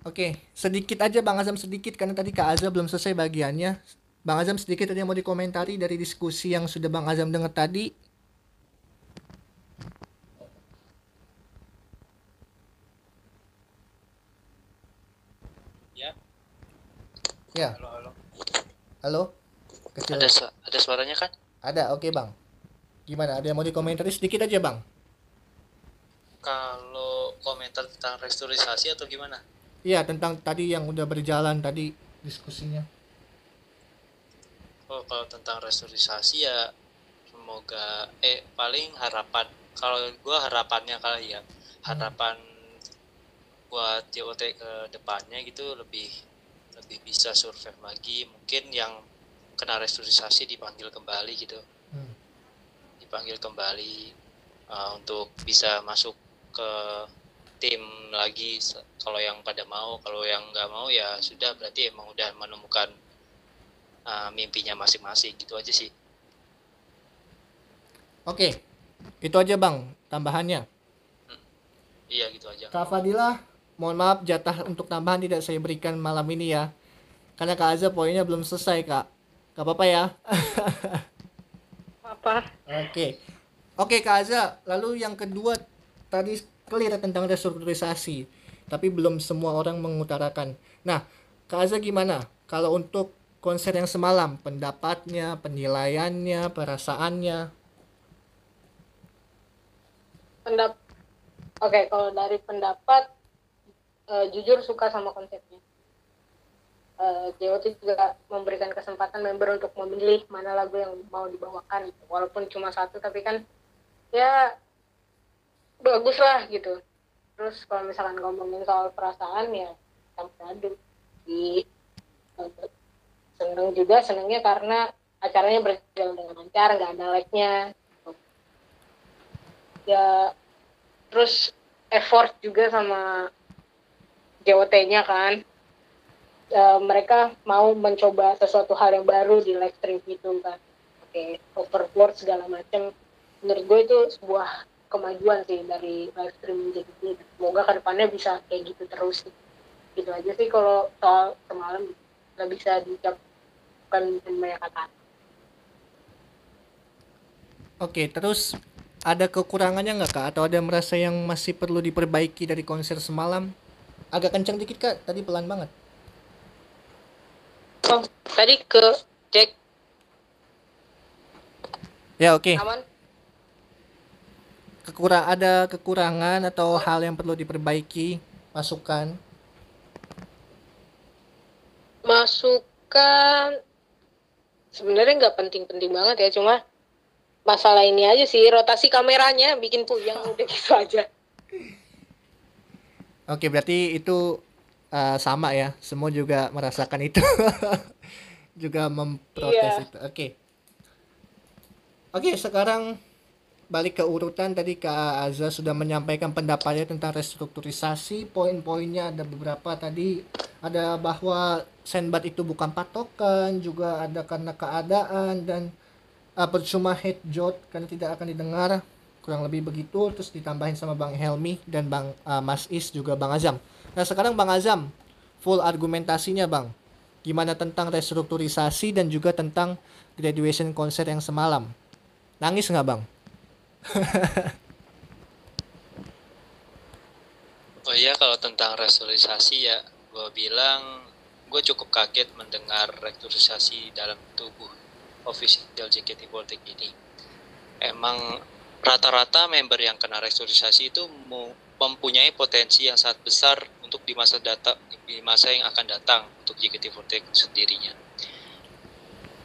Oke sedikit aja Bang Azam sedikit karena tadi Kak Azam belum selesai bagiannya. Bang Azam sedikit tadi yang mau dikomentari dari diskusi yang sudah Bang Azam dengar tadi Ya. Ya. Halo, halo. Halo? Kecil. Ada su- ada suaranya kan? Ada, oke bang. Gimana? Ada yang mau dikomentari sedikit aja bang? Kalau komentar tentang restrukturisasi atau gimana? Iya tentang tadi yang udah berjalan tadi diskusinya. Oh, kalau tentang restrukturisasi ya semoga eh paling harapan kalau gua harapannya kali ya harapan buat JOT ke depannya gitu lebih lebih bisa survive lagi. Mungkin yang kena restrukturisasi dipanggil kembali gitu. Hmm. dipanggil kembali uh, untuk bisa masuk ke tim lagi kalau yang pada mau. Kalau yang nggak mau ya sudah. Berarti emang udah menemukan uh, mimpinya masing-masing. Gitu aja sih. Oke, itu aja bang tambahannya. iya gitu aja. Kak Fadila, mohon maaf jatah untuk tambahan tidak saya berikan malam ini ya. Karena Kak Azza poinnya belum selesai kak. Gak apa-apa ya. apa Oke. Oke Kak Azza, lalu yang kedua tadi clear tentang restrukturisasi. Tapi belum semua orang mengutarakan. Nah, Kak Azza gimana? Kalau untuk konser yang semalam, pendapatnya, penilaiannya, perasaannya. pendap oke kalau dari pendapat eh, jujur suka sama konsepnya. JOT juga memberikan kesempatan member untuk memilih mana lagu yang mau dibawakan gitu. walaupun cuma satu tapi kan ya bagus lah gitu. Terus kalau misalkan ngomongin soal perasaan ya campur aduk di eh, seneng juga senengnya karena acaranya berjalan dengan lancar nggak ada lag-nya ya terus effort juga sama JOT-nya kan Eh, mereka mau mencoba sesuatu hal yang baru di live stream gitu kan oke overboard segala macam menurut gue itu sebuah kemajuan sih dari live stream jadi semoga ke depannya bisa kayak gitu terus sih. gitu aja sih kalau soal semalam nggak bisa diucapkan banyak kata Oke, terus ada kekurangannya nggak kak? Atau ada merasa yang masih perlu diperbaiki dari konser semalam? Agak kencang dikit kak, tadi pelan banget. Oh, tadi ke Jack Ya oke. aman Kekurang ada kekurangan atau hal yang perlu diperbaiki, masukan. masukan sebenarnya nggak penting-penting banget ya cuma masalah ini aja sih rotasi kameranya bikin puyeng udah gitu aja Oke, berarti itu uh, sama ya. Semua juga merasakan itu. juga memprotes Iya. itu. Oke. Oke, sekarang balik ke urutan tadi Kak Azza sudah menyampaikan pendapatnya tentang restrukturisasi. Poin-poinnya ada beberapa tadi. Ada bahwa senbat itu bukan patokan, juga ada karena keadaan dan uh, percuma headshot karena tidak akan didengar kurang lebih begitu terus ditambahin sama Bang Helmi dan Bang uh, Mas Is juga Bang Azam. Nah sekarang Bang Azam full argumentasinya Bang. Gimana tentang restrukturisasi dan juga tentang graduation konser yang semalam. Nangis nggak Bang? Oh iya kalau tentang restrukturisasi ya gue bilang gue cukup kaget mendengar restrukturisasi dalam tubuh official JKT48 ini. Emang rata-rata member yang kena restrukturisasi itu mempunyai potensi yang sangat besar untuk di masa data di masa yang akan datang untuk JKT48 sendirinya.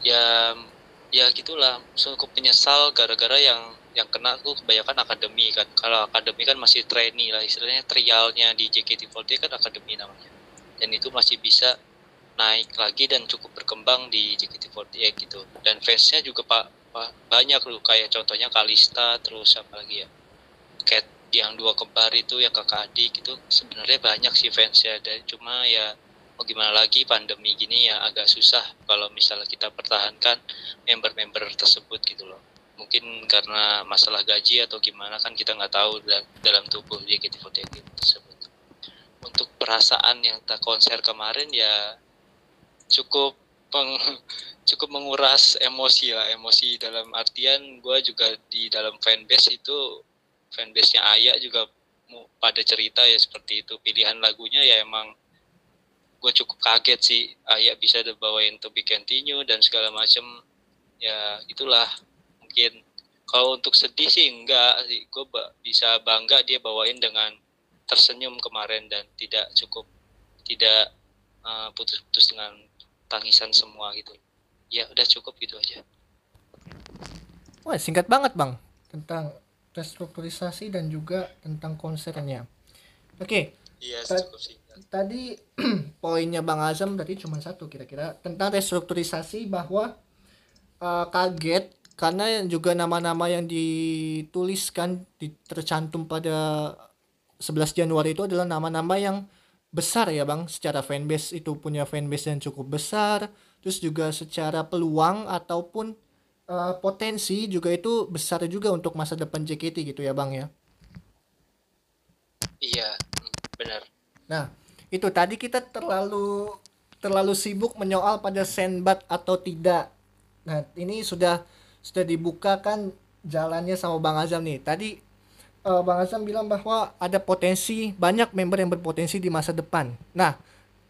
Ya ya gitulah. Cukup menyesal gara-gara yang yang kena tuh kebanyakan akademi kan. Kalau akademi kan masih trainee lah istilahnya trialnya di JKT48 kan akademi namanya. Dan itu masih bisa naik lagi dan cukup berkembang di JKT48 gitu. Dan fansnya juga pak pa- banyak loh kayak contohnya Kalista terus apa lagi ya? Cat yang dua kembar itu yang kakak adik itu sebenarnya banyak sih fansnya. Dan cuma ya mau gimana lagi pandemi gini ya agak susah kalau misalnya kita pertahankan member-member tersebut gitu loh. Mungkin karena masalah gaji atau gimana kan kita nggak tahu dalam, dalam tubuh JKT48 tersebut. Untuk perasaan yang tak konser kemarin ya cukup peng, cukup menguras emosi lah emosi dalam artian gue juga di dalam fanbase itu fanbase nya Aya juga pada cerita ya seperti itu. Pilihan lagunya ya emang gue cukup kaget sih Aya bisa dibawain to be continue dan segala macem. Ya itulah mungkin. Kalau untuk sedih sih enggak sih gue bisa bangga dia bawain dengan tersenyum kemarin dan tidak cukup tidak uh, putus-putus dengan tangisan semua gitu. Ya udah cukup gitu aja. Wah singkat banget Bang tentang restrukturisasi dan juga tentang konsernya. Oke, iya Ta- cukup sih tadi poinnya Bang Azam tadi cuma satu kira-kira tentang restrukturisasi bahwa uh, kaget karena juga nama-nama yang dituliskan di, tercantum pada 11 Januari itu adalah nama-nama yang besar ya Bang secara fanbase itu punya fanbase yang cukup besar terus juga secara peluang ataupun uh, potensi juga itu besar juga untuk masa depan JKT gitu ya Bang ya iya benar Nah, itu tadi kita terlalu terlalu sibuk menyoal pada senbat atau tidak. Nah, ini sudah sudah dibukakan jalannya sama Bang Azam nih. Tadi eh, Bang Azam bilang bahwa ada potensi banyak member yang berpotensi di masa depan. Nah,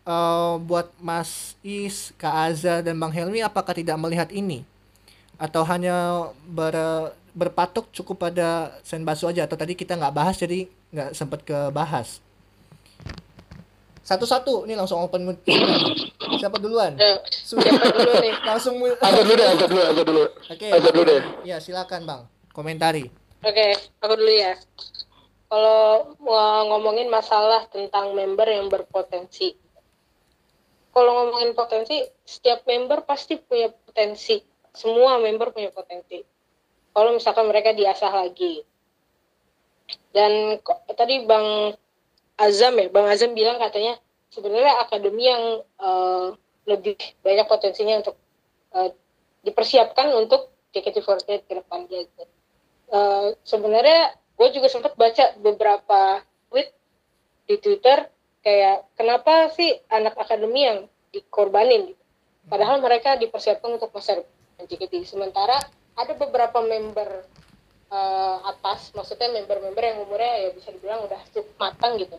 eh, buat Mas Is, Kak Azza dan Bang Helmi apakah tidak melihat ini? Atau hanya ber, berpatok cukup pada Senbatsu aja atau tadi kita nggak bahas jadi nggak sempat ke bahas. Satu-satu, ini langsung open mood. Siapa duluan? Eh, Sudah siapa dulu nih langsung Azab dulu deh, azab dulu, azab dulu. Oke. Azab dulu deh. Ya, silakan Bang. Komentari. Oke, aku dulu ya. Kalau ngomongin masalah tentang member yang berpotensi. Kalau ngomongin potensi, setiap member pasti punya potensi. Semua member punya potensi. Kalau misalkan mereka diasah lagi. Dan tadi Bang Azam ya, Bang Azam bilang katanya sebenarnya akademi yang eh, lebih banyak potensinya untuk eh, dipersiapkan untuk JKT48 ke depannya gitu. Eh, sebenarnya gue juga sempat baca beberapa tweet di Twitter kayak kenapa sih anak akademi yang dikorbanin. Padahal mereka dipersiapkan untuk depan JKT. Sementara ada beberapa member eh, atas, maksudnya member-member yang umurnya ya bisa dibilang udah cukup matang gitu.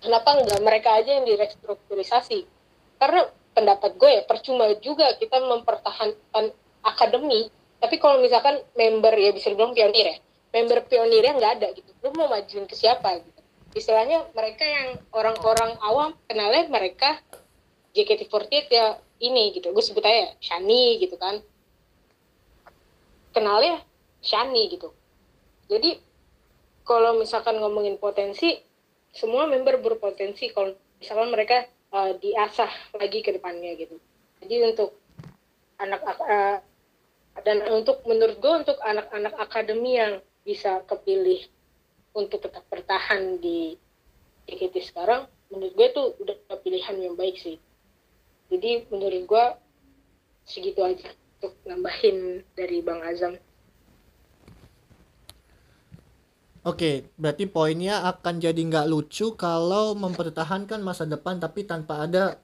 Kenapa enggak mereka aja yang direkstrukturisasi? Karena pendapat gue ya percuma juga kita mempertahankan akademi tapi kalau misalkan member ya bisa dibilang pionir ya member pionirnya nggak ada gitu. Lu mau majuin ke siapa gitu? Istilahnya mereka yang orang-orang awam kenalnya mereka JKT48 ya ini gitu. Gue sebut aja Shani gitu kan. Kenalnya Shani gitu. Jadi kalau misalkan ngomongin potensi semua member berpotensi kalau misalkan mereka uh, diasah lagi ke depannya gitu. Jadi untuk anak uh, dan untuk menurut gue untuk anak-anak akademi yang bisa kepilih untuk tetap bertahan di JKT sekarang menurut gue tuh udah pilihan yang baik sih jadi menurut gue segitu aja untuk nambahin dari Bang Azam Oke, berarti poinnya akan jadi nggak lucu kalau mempertahankan masa depan tapi tanpa ada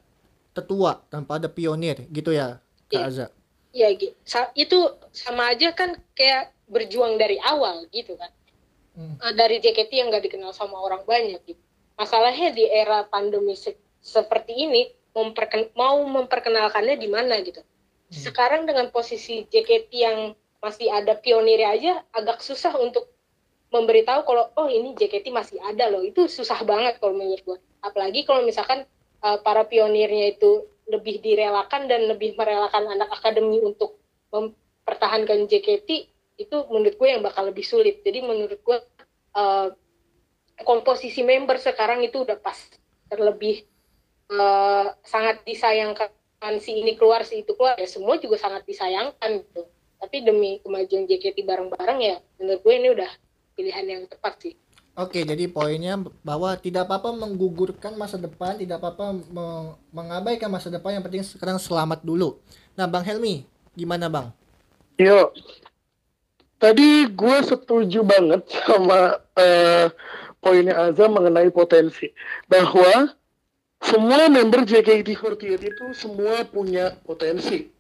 tetua, tanpa ada pionir, gitu ya, Kak Iya. Aza? Ya gitu itu sama aja kan kayak berjuang dari awal gitu kan. Hmm. Eh, dari JKT yang nggak dikenal sama orang banyak gitu masalahnya di era pandemi se- seperti ini memperken- mau memperkenalkannya di mana gitu. Sekarang dengan posisi JKT yang masih ada pionirnya aja agak susah untuk memberitahu kalau oh ini JKT masih ada loh. Itu susah banget kalau menurut gue apalagi kalau misalkan uh, para pionirnya itu lebih direlakan dan lebih merelakan anak akademi untuk mempertahankan JKT itu menurut gue yang bakal lebih sulit. Jadi menurut gue uh, komposisi member sekarang itu udah pas. Terlebih uh, sangat disayangkan si ini keluar si itu keluar ya semua juga sangat disayangkan gitu. Tapi demi kemajuan JKT bareng-bareng ya menurut gue ini udah pilihan yang tepat sih Oke, jadi poinnya bahwa tidak apa-apa menggugurkan masa depan, tidak apa-apa me- mengabaikan masa depan, yang penting sekarang selamat dulu. Nah, Bang Helmi, gimana Bang? Yo, tadi gue setuju banget sama eh, poinnya Azam mengenai potensi bahwa semua member JKT48 itu semua punya potensi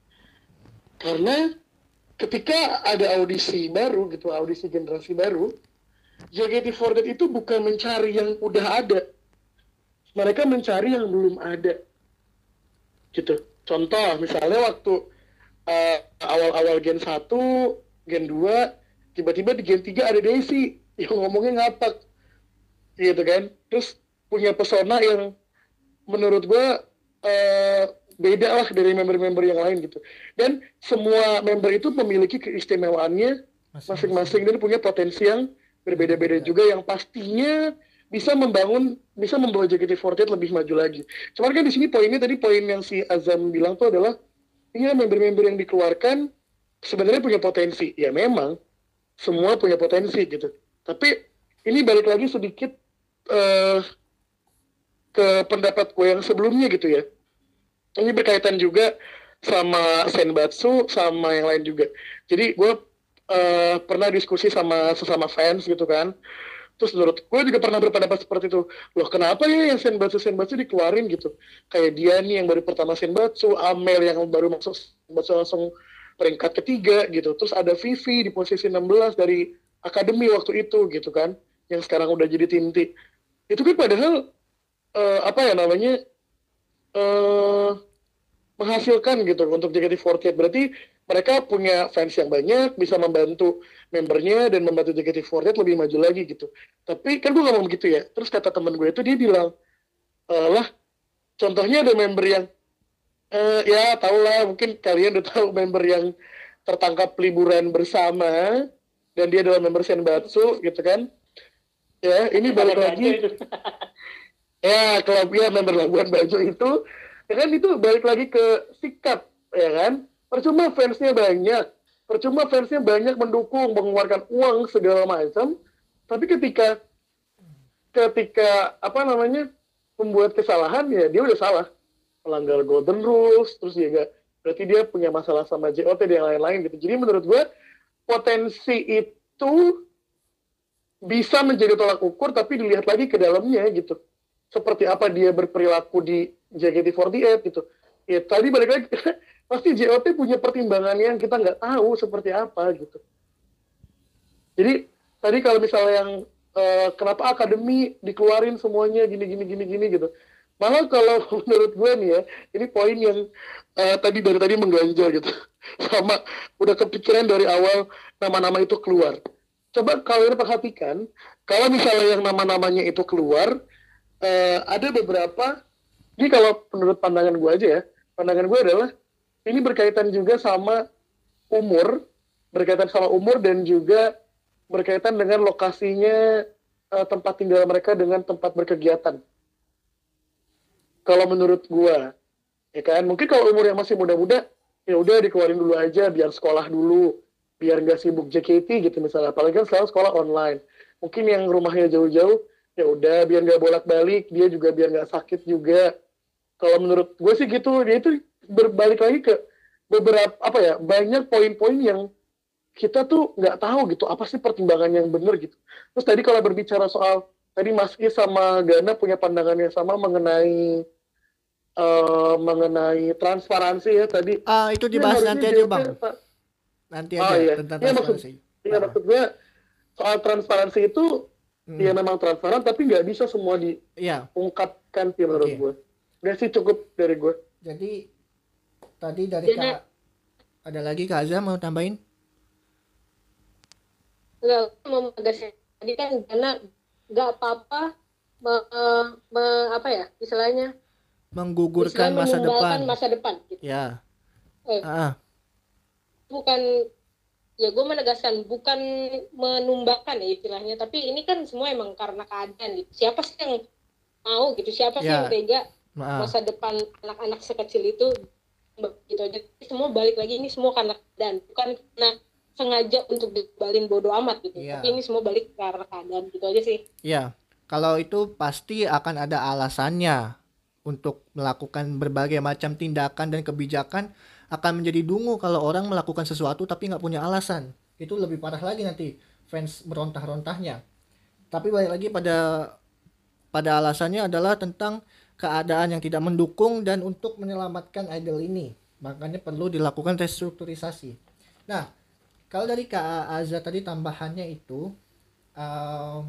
karena ketika ada audisi baru gitu audisi generasi baru JKT48 itu bukan mencari yang udah ada mereka mencari yang belum ada gitu contoh misalnya waktu eh, awal-awal gen 1, gen 2, tiba-tiba di gen 3 ada Daisy yang ngomongnya ngapak. Gitu kan. Terus punya pesona yang menurut gua eh, beda lah dari member-member yang lain gitu. Dan semua member itu memiliki keistimewaannya masing-masing dan punya potensi yang berbeda-beda juga yang pastinya bisa membangun bisa membawa JKT48 lebih maju lagi. Cuman kan di sini poinnya tadi poin yang si Azam bilang tuh adalah iya member-member yang dikeluarkan sebenarnya punya potensi. Ya memang semua punya potensi gitu. Tapi ini balik lagi sedikit eh, ke pendapat gue yang sebelumnya gitu ya. Ini berkaitan juga sama Senbatsu sama yang lain juga. Jadi gue eh, pernah diskusi sama sesama fans gitu kan. Terus menurut gue juga pernah berpendapat seperti itu. Loh kenapa ya yang Senbatsu Senbatsu dikeluarin gitu? Kayak dia nih yang baru pertama Senbatsu, Amel yang baru masuk Senbatsu langsung peringkat ketiga gitu. Terus ada Vivi di posisi 16 dari akademi waktu itu gitu kan. Yang sekarang udah jadi tim T. Itu kan padahal eh, apa ya namanya eh menghasilkan gitu untuk JKT48. Berarti mereka punya fans yang banyak, bisa membantu membernya dan membantu JKT48 lebih maju lagi gitu. Tapi kan gue ngomong begitu ya. Terus kata temen gue itu dia bilang, "Eh, lah contohnya ada member yang eh, ya tau lah mungkin kalian udah tahu member yang tertangkap liburan bersama dan dia adalah member Senbatsu gitu kan. Ya, ini balik lagi ya klub ya member Labuan Bajo itu ya kan itu balik lagi ke sikap ya kan percuma fansnya banyak. Percuma fansnya banyak mendukung mengeluarkan uang segala macam. Tapi ketika ketika apa namanya membuat kesalahan ya dia udah salah. Melanggar golden rules terus juga berarti dia punya masalah sama JOT dan yang lain-lain gitu. Jadi menurut gue potensi itu bisa menjadi tolak ukur tapi dilihat lagi ke dalamnya gitu. Seperti apa dia berperilaku di JKT48 gitu. Ya tadi balik lagi, pasti JOT punya pertimbangan yang kita nggak tahu seperti apa gitu. Jadi tadi kalau misalnya yang eh, kenapa akademi dikeluarin semuanya gini gini gini gini gitu. Malah kalau menurut gue nih ya, ini poin yang eh, tadi dari tadi mengganjal gitu sama udah kepikiran dari awal nama-nama itu keluar coba kalian perhatikan kalau misalnya yang nama-namanya itu keluar eh, ada beberapa ini kalau menurut pandangan gue aja ya pandangan gue adalah ini berkaitan juga sama umur berkaitan sama umur dan juga berkaitan dengan lokasinya eh, tempat tinggal mereka dengan tempat berkegiatan. Kalau menurut gua ya kan? Mungkin kalau umur yang masih muda-muda ya udah dikeluarin dulu aja biar sekolah dulu biar nggak sibuk JKT gitu misalnya. Apalagi kan selalu sekolah online. Mungkin yang rumahnya jauh-jauh ya udah biar nggak bolak-balik dia juga biar nggak sakit juga. Kalau menurut gue sih gitu dia itu berbalik lagi ke beberapa apa ya banyak poin-poin yang kita tuh nggak tahu gitu apa sih pertimbangan yang benar gitu terus tadi kalau berbicara soal tadi Mas Is sama Gana punya pandangan yang sama mengenai eh, mengenai transparansi ya tadi Ah, itu dibahas nanti aja, Bang. Nanti Oh, aja iya. tentang Iya, maksud- transparansi. Iya Ah. maksud gue soal transparansi itu Hmm. ya memang transparan tapi nggak bisa semua Iya, diungkapkan sih menurut Oke. gue. Udah sih cukup dari gue. jadi tadi dari Jadi- Kak ada lagi Kak Azam mau tambahin? Enggak, mau tadi kan karena nggak apa-apa me- me- apa ya istilahnya Menggugurkan istilahnya masa depan. masa depan gitu. Ya. Eh. Ah, bukan ya gue menegaskan bukan menumbakan ya istilahnya tapi ini kan semua emang karena keadaan gitu siapa sih yang mau gitu siapa sih Ya. yang tega maaf. masa depan anak-anak sekecil itu gitu aja semua balik lagi ini semua karena keadaan bukan karena sengaja untuk dibalin bodoh amat gitu Iya. tapi ini semua balik karena keadaan gitu aja sih Ya, kalau itu pasti akan ada alasannya untuk melakukan berbagai macam tindakan dan kebijakan akan menjadi dungu kalau orang melakukan sesuatu tapi nggak punya alasan. Itu lebih parah lagi nanti fans merontah-rontahnya. Tapi balik lagi pada pada alasannya adalah tentang keadaan yang tidak mendukung dan untuk menyelamatkan idol ini. Makanya perlu dilakukan restrukturisasi. Nah, kalau dari Kak Azza tadi tambahannya itu em,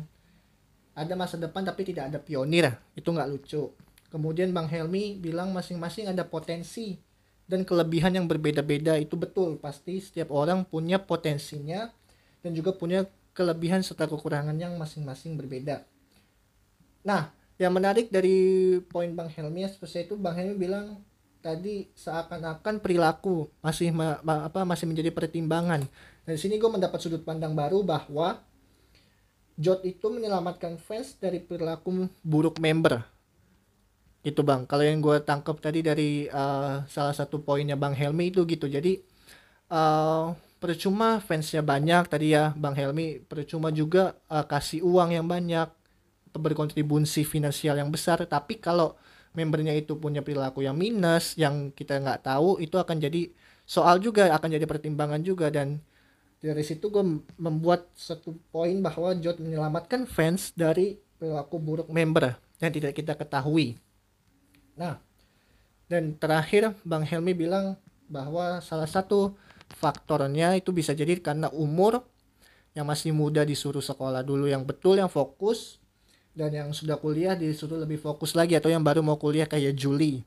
ada masa depan tapi tidak ada pionir itu nggak lucu kemudian Bang Helmi bilang masing-masing ada potensi dan kelebihan yang berbeda-beda itu betul pasti setiap orang punya potensinya dan juga punya kelebihan serta kekurangan yang masing-masing berbeda nah yang menarik dari poin Bang Helmi ya, seperti itu Bang Helmi bilang tadi seakan-akan perilaku masih ma- apa masih menjadi pertimbangan dan di sini gue mendapat sudut pandang baru bahwa Jot itu menyelamatkan fans dari perilaku buruk member. Itu bang. Kalau yang gue tangkap tadi dari eh, salah satu poinnya bang Helmi itu gitu. Jadi eh, percuma fansnya banyak tadi ya bang Helmi. Percuma juga eh, kasih uang yang banyak berkontribusi finansial yang besar. Tapi kalau membernya itu punya perilaku yang minus, yang kita nggak tahu, itu akan jadi soal juga, akan jadi pertimbangan juga dan dari situ gue membuat satu poin bahwa Jot menyelamatkan fans dari perilaku buruk member yang tidak kita ketahui. Nah, dan terakhir Bang Helmi bilang bahwa salah satu faktornya itu bisa jadi karena umur yang masih muda disuruh sekolah dulu yang betul yang fokus dan yang sudah kuliah disuruh lebih fokus lagi atau yang baru mau kuliah kayak Juli.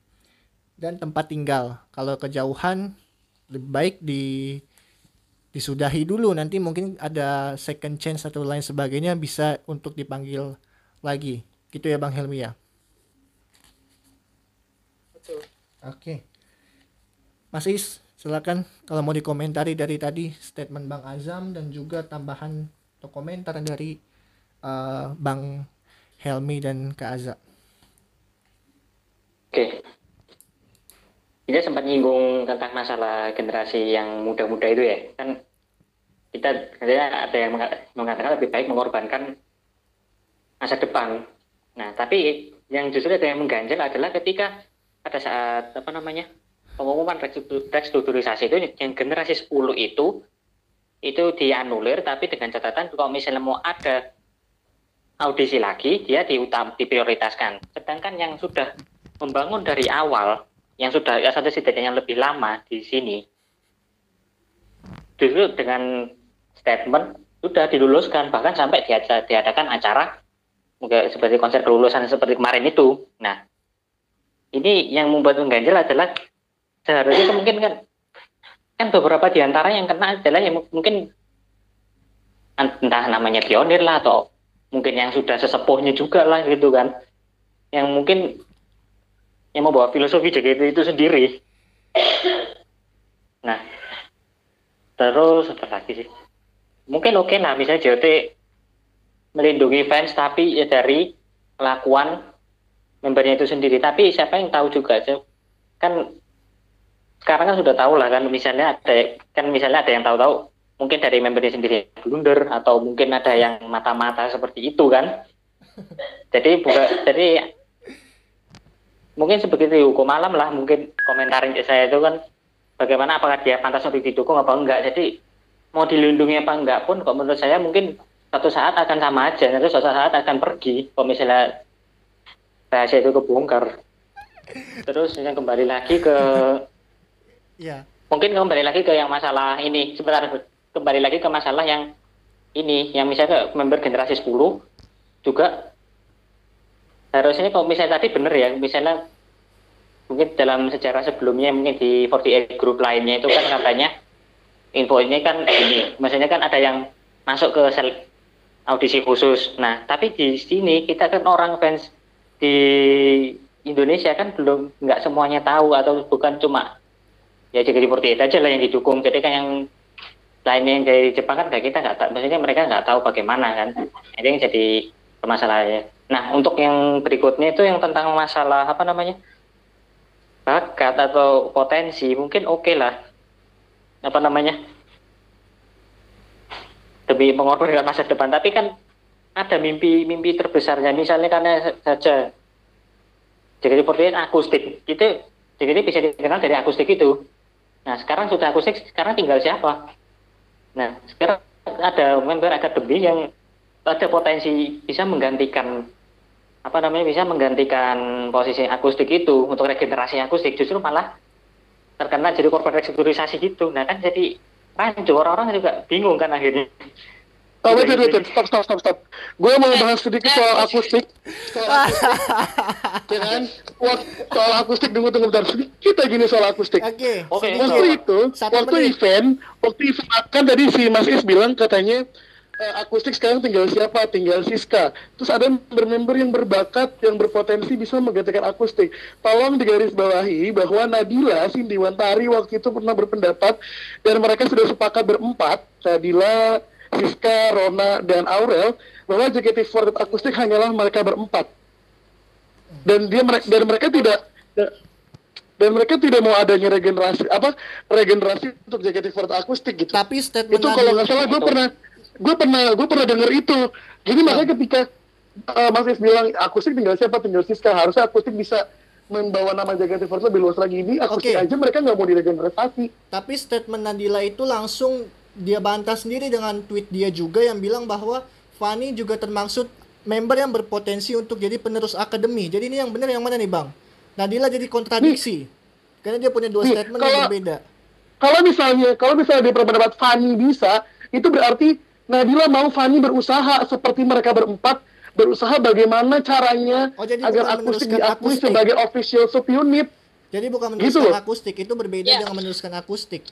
Dan tempat tinggal. Kalau kejauhan lebih baik di disudahi dulu. Nanti mungkin ada second chance atau lain sebagainya bisa untuk dipanggil lagi. Gitu ya Bang Helmi ya? Oke. Mas Is silakan kalau mau dikomentari dari tadi statement Bang Azam dan juga tambahan atau komentar dari eh, Bang Helmi dan Kak Azza Oke. Kita sempat nyinggung tentang masalah generasi yang muda-muda itu ya. Kan kita katanya ada yang menga- mengatakan lebih baik mengorbankan masa depan. Nah, tapi yang justru ada yang mengganjal adalah ketika pada saat apa namanya pengumuman restruktur- restrukturisasi itu yang generasi 10 itu itu dianulir tapi dengan catatan kalau misalnya mau ada audisi lagi dia diutam diprioritaskan. Sedangkan yang sudah membangun dari awal yang sudah ya satu setidaknya lebih lama di sini justru dengan statement sudah diluluskan bahkan sampai diada- diadakan acara seperti konser kelulusan seperti kemarin itu nah ini yang membuat mengganjal adalah seharusnya mungkin kan kan beberapa di antara yang kena adalah yang mungkin entah namanya pionir lah atau mungkin yang sudah sesepuhnya juga lah gitu kan. Yang mungkin yang membawa filosofi JKT itu sendiri. Nah terus apa lagi sih? Mungkin oke lah misalnya JKT melindungi fans tapi ya dari kelakuan membernya itu sendiri. Tapi siapa yang tahu juga kan sekarang kan sudah tahu lah kan misalnya ada kan misalnya ada yang tahu-tahu mungkin dari membernya sendiri blunder atau mungkin ada yang mata-mata seperti itu kan. Jadi bukan jadi mungkin sebegitu hukum malam lah mungkin komentarin saya itu kan bagaimana apakah dia pantas untuk didukung apa enggak. Jadi mau dilindungi apa enggak pun kok menurut saya mungkin satu saat akan sama aja. Nanti suatu saat akan pergi kalau misalnya rahasia itu kebongkar. Terus yang kembali lagi ke ya mungkin kembali lagi ke yang masalah ini. Sebentar kembali lagi ke masalah yang ini yang misalnya member generasi 10 juga harusnya kalau misalnya tadi benar ya misalnya mungkin dalam sejarah sebelumnya mungkin di 48 grup lainnya itu kan katanya info ini kan ini maksudnya kan ada yang masuk ke sel audisi khusus. Nah tapi di sini kita kan orang fans di Indonesia kan belum nggak semuanya tahu atau bukan cuma ya JKT48 aja lah yang didukung. Jadi kan yang lainnya yang dari Jepang kan kita nggak tahu, maksudnya mereka nggak tahu bagaimana kan, itu yang jadi permasalahannya. Nah untuk yang berikutnya itu yang tentang masalah apa namanya bakat atau potensi mungkin oke okay lah, apa namanya demi mengorbankan masa depan, tapi kan ada mimpi-mimpi terbesarnya, misalnya karena saja jadi seperti akustik, itu jadi bisa dikenal dari akustik itu. Nah sekarang sudah akustik, sekarang tinggal siapa? Nah, sekarang ada member akademi yang ada potensi bisa menggantikan apa namanya bisa menggantikan posisi akustik itu untuk regenerasi akustik justru malah terkena jadi korban restrukturisasi gitu. Nah kan jadi rancu orang-orang juga bingung kan akhirnya. Oh, wait, wait, wait, stop, stop, stop, stop. Gue mau bahas sedikit soal akustik. Soal akustik. ya kan? Soal akustik, tunggu, tunggu bentar. Sedikit aja nih soal akustik. Oke. Oke. Waktu itu, Satu waktu menit. event, waktu event kan tadi si Mas Is bilang katanya eh, akustik sekarang tinggal siapa? Tinggal Siska. Terus ada member-member yang berbakat, yang berpotensi bisa menggantikan akustik. Tolong digarisbawahi bahwa Nabila Sindiwantari waktu itu pernah berpendapat dan mereka sudah sepakat berempat, Nabila, Siska, Rona, dan Aurel bahwa JKT48 akustik hanyalah mereka berempat. Dan dia mereka dan mereka tidak dan mereka tidak mau adanya regenerasi apa regenerasi untuk JKT48 akustik gitu. Tapi statement itu kalau nggak salah gue pernah gue pernah gue pernah denger itu. Jadi makanya ketika uh, Mas Is bilang akustik tinggal siapa tinggal Siska harusnya akustik bisa membawa nama JKT48 lebih luas lagi ini akustik Oke. aja mereka nggak mau diregenerasi. Tapi statement Nadila itu langsung dia bantah sendiri dengan tweet dia juga yang bilang bahwa Fanny juga termaksud member yang berpotensi untuk jadi penerus akademi. Jadi ini yang benar yang mana nih Bang? Nadila jadi kontradiksi. Karena dia punya dua Nih, statement yang kalau- berbeda. Kalau misalnya kalau misalnya dia berpendapat Fanny bisa, itu berarti Nabila mau Fanny berusaha seperti mereka berempat berusaha bagaimana caranya Oh, jadi agar akustik meneruskan diakui akustik. sebagai official subunit. Jadi bukan Gitu meneruskan loh. akustik, itu berbeda Ya. dengan meneruskan akustik.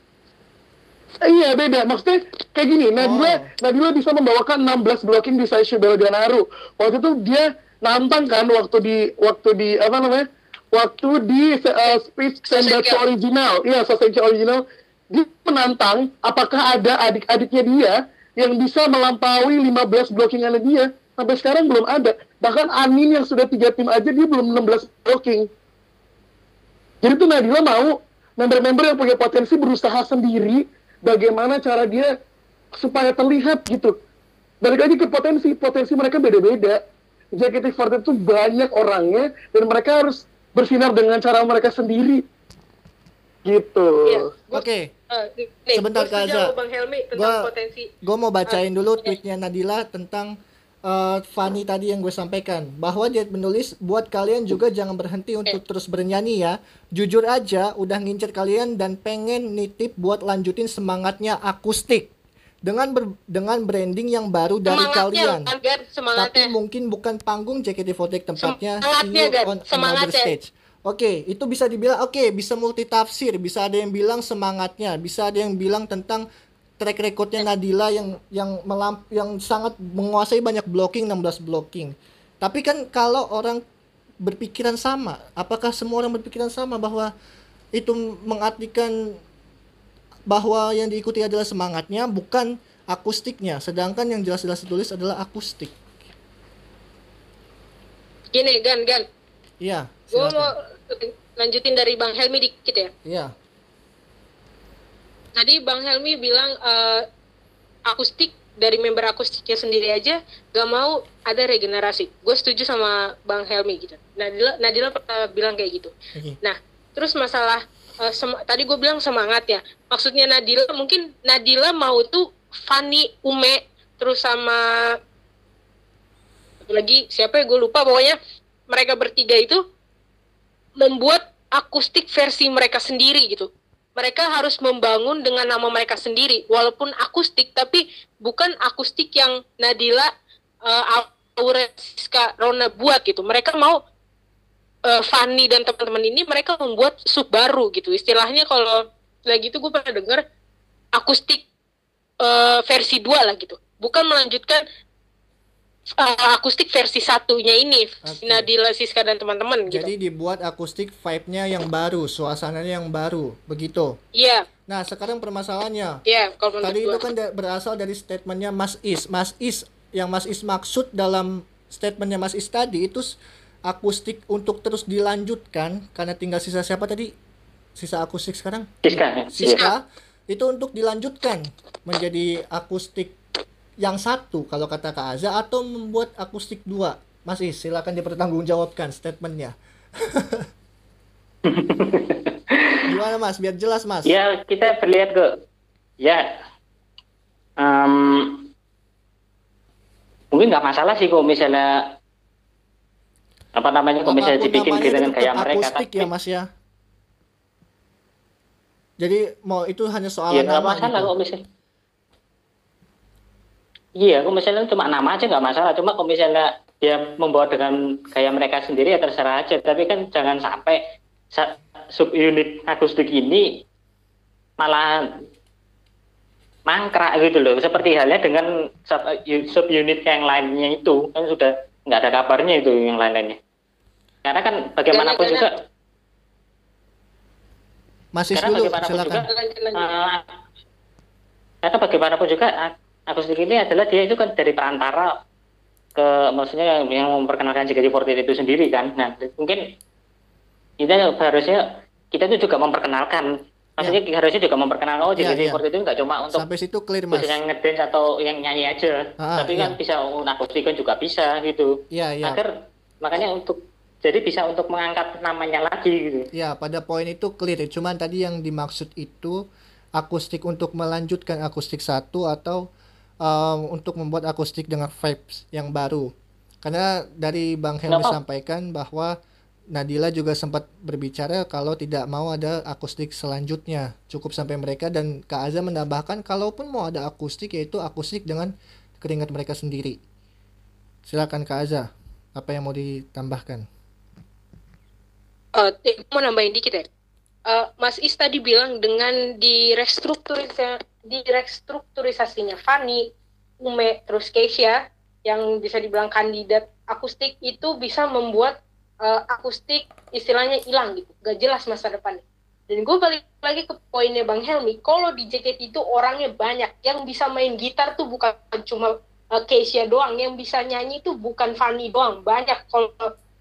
Iya beda, maksudnya kayak gini, Nabila, Oh. Nabila bisa membawakan 16 blocking di Saisho Belganaru. Waktu itu dia nantang kan waktu di waktu di apa namanya? Waktu di uh, speech original, iya Sosengki original, dia menantang apakah ada adik-adiknya dia yang bisa melampaui 15 blockingannya dia. Sampai sekarang belum ada. Bahkan Anin yang sudah tiga tim aja dia belum 16 blocking. Jadi tuh Nadila mau member-member yang punya potensi berusaha sendiri bagaimana cara dia supaya terlihat gitu. Balik lagi ke potensi, potensi mereka beda-beda. JKT48 itu banyak orangnya dan mereka harus bersinar dengan cara mereka sendiri. Gitu. Iya. Oke, Eh, nih, Sebentar, gua setuju Kak Bang Helmi tentang Gua- potensi. gue mau bacain dulu oke. tweetnya Nadila tentang eh, Fanny tadi yang gue sampaikan bahwa dia menulis buat kalian juga jangan berhenti untuk terus bernyanyi ya. Jujur aja udah ngincer kalian dan pengen nitip buat lanjutin semangatnya akustik. Dengan ber- dengan branding yang baru dari Semangatnya, kalian. Gar, tapi mungkin bukan panggung JKT48 tempatnya Semangatnya, see you Gar, on another stage. Oke, itu bisa dibilang oke, bisa multitafsir, bisa ada yang bilang semangatnya, bisa ada yang bilang tentang track recordnya Nadila yang yang melamp yang sangat menguasai banyak blocking 16 blocking. Tapi kan kalau orang berpikiran sama, apakah semua orang berpikiran sama bahwa itu mengartikan bahwa yang diikuti adalah semangatnya bukan akustiknya, sedangkan yang jelas-jelas ditulis adalah akustik. Gini, Gan, Gan. Iya, Gue silakan. mau lanjutin dari Bang Helmi dikit ya. Iya. Tadi Bang Helmi bilang eh, akustik dari member akustiknya sendiri aja gak mau ada regenerasi. Gue setuju sama Bang Helmi gitu. Nadila, Nadila pernah bilang kayak gitu. Oke. Nah, terus masalah sem- tadi gue bilang semangat ya. Maksudnya Nadila mungkin Nadila mau tuh Fanny, Ume, terus sama lagi siapa ya gue lupa pokoknya mereka bertiga itu membuat akustik versi mereka sendiri gitu. Mereka harus membangun dengan nama mereka sendiri, walaupun akustik, tapi bukan akustik yang Nadila, uh, Rona buat gitu. Mereka mau uh, Fanny dan teman-teman ini mereka membuat sub baru gitu. Istilahnya kalau lagi itu gue pernah dengar akustik uh, versi 2 lah gitu. Bukan melanjutkan uh, akustik versi satunya ini Oke. Nadila Siska dan teman-teman gitu. Jadi dibuat akustik vibe-nya yang baru, suasananya yang baru, begitu. Iya, Nah, sekarang permasalahannya. iya kalau menurut Tadi gua. itu kan da- berasal dari statementnya Mas Is. Mas Is yang Mas Is maksud dalam statementnya Mas Is tadi itu akustik untuk terus dilanjutkan karena tinggal sisa siapa tadi? Sisa akustik sekarang? Siska? Siska itu untuk dilanjutkan menjadi akustik yang satu kalau kata Kak Aza atau membuat akustik dua. Mas Is, silakan dipertanggungjawabkan statementnya. Gimana Mas? Biar jelas Mas. Ya, kita berlihat ke ya em, mungkin nggak masalah sih kok misalnya apa namanya kok misalnya dibikin gitu dengan tetap kayak mereka akustik ya Mas ya. Jadi mau itu hanya soal ya nggak masalah gitu. kok misalnya iya kok misalnya cuma nama aja nggak masalah cuma kok misalnya dia membawa dengan gaya mereka sendiri ya terserah aja tapi kan jangan sampai sa- subunit akustik ini malah mangkrak gitu loh seperti halnya dengan sub subunit yang lainnya itu kan sudah nggak ada kabarnya itu yang lain-lainnya karena kan bagaimanapun juga Mas Is karena dulu bagaimanapun silakan. juga. Eh, karena bagaimanapun juga akustik ini adalah dia itu kan dari perantara ke maksudnya yang, yang memperkenalkan JKT48 itu sendiri kan. Nah mungkin kita harusnya kita itu juga memperkenalkan maksudnya harusnya juga memperkenalkan oh Ya, JKT48 itu nggak cuma untuk Sampai situ clear Mas. yang ngedance atau yang nyanyi aja, Ah, tapi iya. kan bisa akustik kan juga bisa gitu. Iya, iya. Agar makanya untuk jadi bisa untuk mengangkat namanya lagi gitu. Ya, pada poin itu clear. Cuman tadi yang dimaksud itu akustik untuk melanjutkan akustik satu atau um, untuk membuat akustik dengan vibes yang baru. Karena dari Bang Helmi Kenapa? sampaikan bahwa Nadila juga sempat berbicara kalau tidak mau ada akustik selanjutnya. Cukup sampai mereka dan Kak Aza menambahkan kalaupun mau ada akustik yaitu akustik dengan keringat mereka sendiri. Silakan Kak Aza, apa yang mau ditambahkan? Eh, eh, mau nambahin dikit ya. Eh, Mas Is tadi bilang dengan direstrukturisa, direstrukturisasinya Fanny, Ume, terus Keisha yang bisa dibilang kandidat akustik itu bisa membuat eh, akustik istilahnya hilang gitu, gak jelas masa depannya. Dan gue balik lagi ke poinnya Bang Helmi, kalau di JKT itu orangnya banyak, yang bisa main gitar tuh bukan cuma eh, Keisha doang, yang bisa nyanyi tuh bukan Fanny doang, banyak. Kalau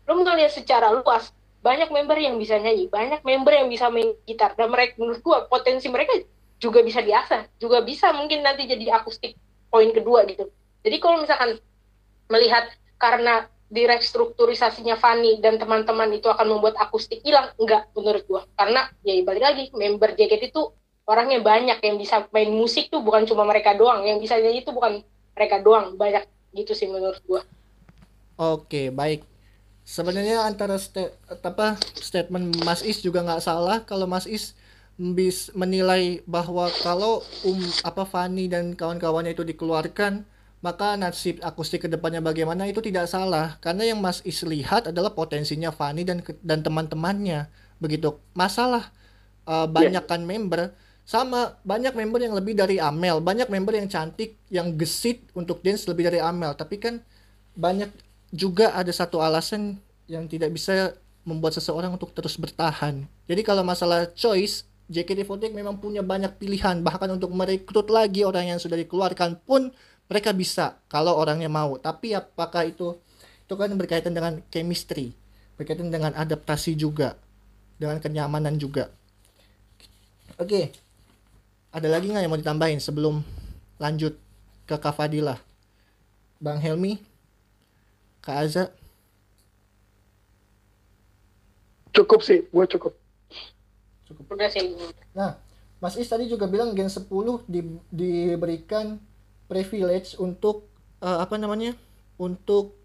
lo melihat secara luas, banyak member yang bisa nyanyi, banyak member yang bisa main gitar dan mereka menurut gua potensi mereka juga bisa diasah, juga bisa mungkin nanti jadi akustik poin kedua gitu. Jadi kalau misalkan melihat karena direstrukturisasinya Fanny dan teman-teman itu akan membuat akustik hilang, enggak menurut gua. Karena ya balik lagi member JKT itu orangnya banyak yang bisa main musik tuh bukan cuma mereka doang, yang bisa nyanyi itu bukan mereka doang, banyak gitu sih menurut gua. Oke, baik. Sebenarnya antara sta- apa statement Mas Is juga nggak salah kalau Mas Is bis menilai bahwa kalau um apa Fani dan kawan-kawannya itu dikeluarkan maka nasib akustik ke depannya bagaimana itu tidak salah. Karena yang Mas Is lihat adalah potensinya Fani dan dan teman-temannya. Begitu. Masalah uh, banyakkan member sama banyak member yang lebih dari Amel. Banyak member yang cantik yang gesit untuk dance lebih dari Amel. Tapi kan banyak juga ada satu alasan yang tidak bisa membuat seseorang untuk terus bertahan. Jadi kalau masalah choice JKT48 memang punya banyak pilihan. Bahkan untuk merekrut lagi orang yang sudah dikeluarkan pun mereka bisa kalau orangnya mau. Tapi apakah itu itu kan berkaitan dengan chemistry. Berkaitan dengan adaptasi juga. Dengan kenyamanan juga. Oke. Ada lagi nggak yang mau ditambahin sebelum lanjut ke Kak Fadilah Bang Helmi? Kak Aza? Cukup sih gue cukup udah sih nah Mas Is tadi juga bilang Gen 10 di, diberikan privilege untuk uh, apa namanya untuk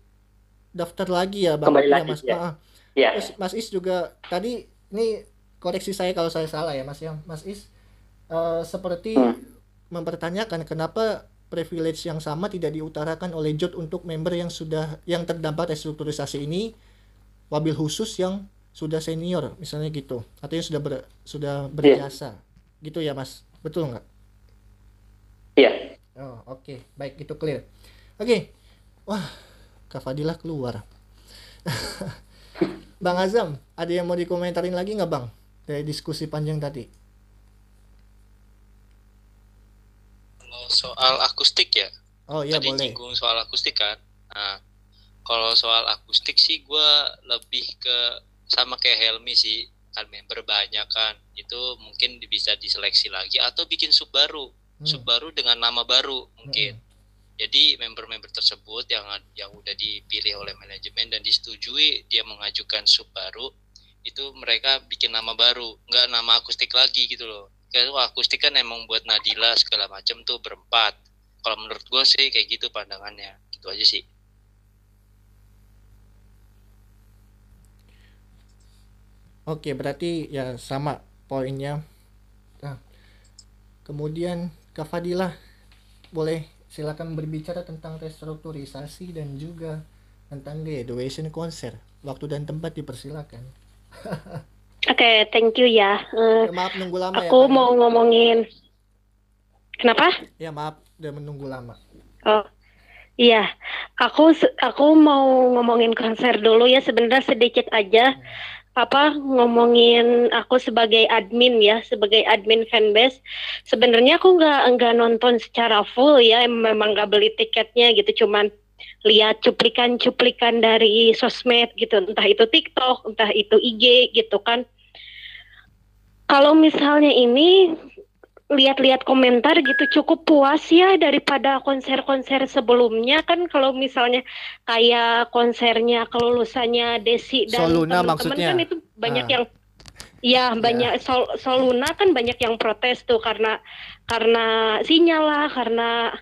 daftar lagi ya bang Kembali ya, lagi, mas ya. Ah. Ya. Terus Mas Is juga tadi ini koreksi saya kalau saya salah ya Mas ya Mas Is uh, seperti Hmm. mempertanyakan kenapa privilege yang sama tidak diutarakan oleh Jod untuk member yang sudah yang terdampak restrukturisasi ini wabil khusus yang sudah senior misalnya gitu atau yang sudah ber, sudah berjasa gitu ya Mas betul nggak? Iya. Oh, oke. Baik, itu clear. Oke. Wah, Kak Fadilah keluar. bang Azam, ada yang mau dikomentarin lagi nggak Bang? Dari diskusi panjang tadi. Kalau soal akustik ya, Oh iya tadi boleh. nyinggung soal akustik kan. Nah, kalau soal akustik sih gue lebih ke sama kayak Helmi sih kan member banyak kan. Itu mungkin bisa diseleksi lagi atau bikin sub baru. Hmm. sub baru dengan nama baru mungkin. Jadi member-member tersebut yang yang udah dipilih oleh manajemen dan disetujui dia mengajukan sub baru itu mereka bikin nama baru. Nggak nama akustik lagi gitu loh. Kalau akustik kan emang buat Nadila segala macam tuh berempat. Kalau menurut gue sih kayak gitu pandangannya. Gitu aja sih Oke, berarti ya sama poinnya. Nah, kemudian Kak Fadilah boleh silakan berbicara tentang restrukturisasi dan juga tentang graduation konser. Waktu dan tempat dipersilakan. Oke, thank you ya. Ya, maaf nunggu lama ya. aku Kak. mau ngomongin. Kenapa? Ya maaf udah menunggu lama. Oh, iya. Aku aku mau ngomongin konser dulu ya. Sebenarnya sedikit aja. Apa ngomongin aku sebagai admin ya, sebagai admin fanbase. Sebenarnya aku nggak nggak nonton secara full ya. Memang nggak beli tiketnya gitu. Cuman lihat cuplikan-cuplikan dari sosmed gitu. Entah itu TikTok, entah itu IG gitu kan. Kalau misalnya ini lihat-lihat komentar gitu cukup puas ya daripada konser-konser sebelumnya kan kalau misalnya kayak konsernya kelulusannya Desi dan Soluna teman-teman maksudnya? kan itu banyak Ah. yang ya banyak Sol Soluna kan banyak yang protes tuh karena karena sinyal lah karena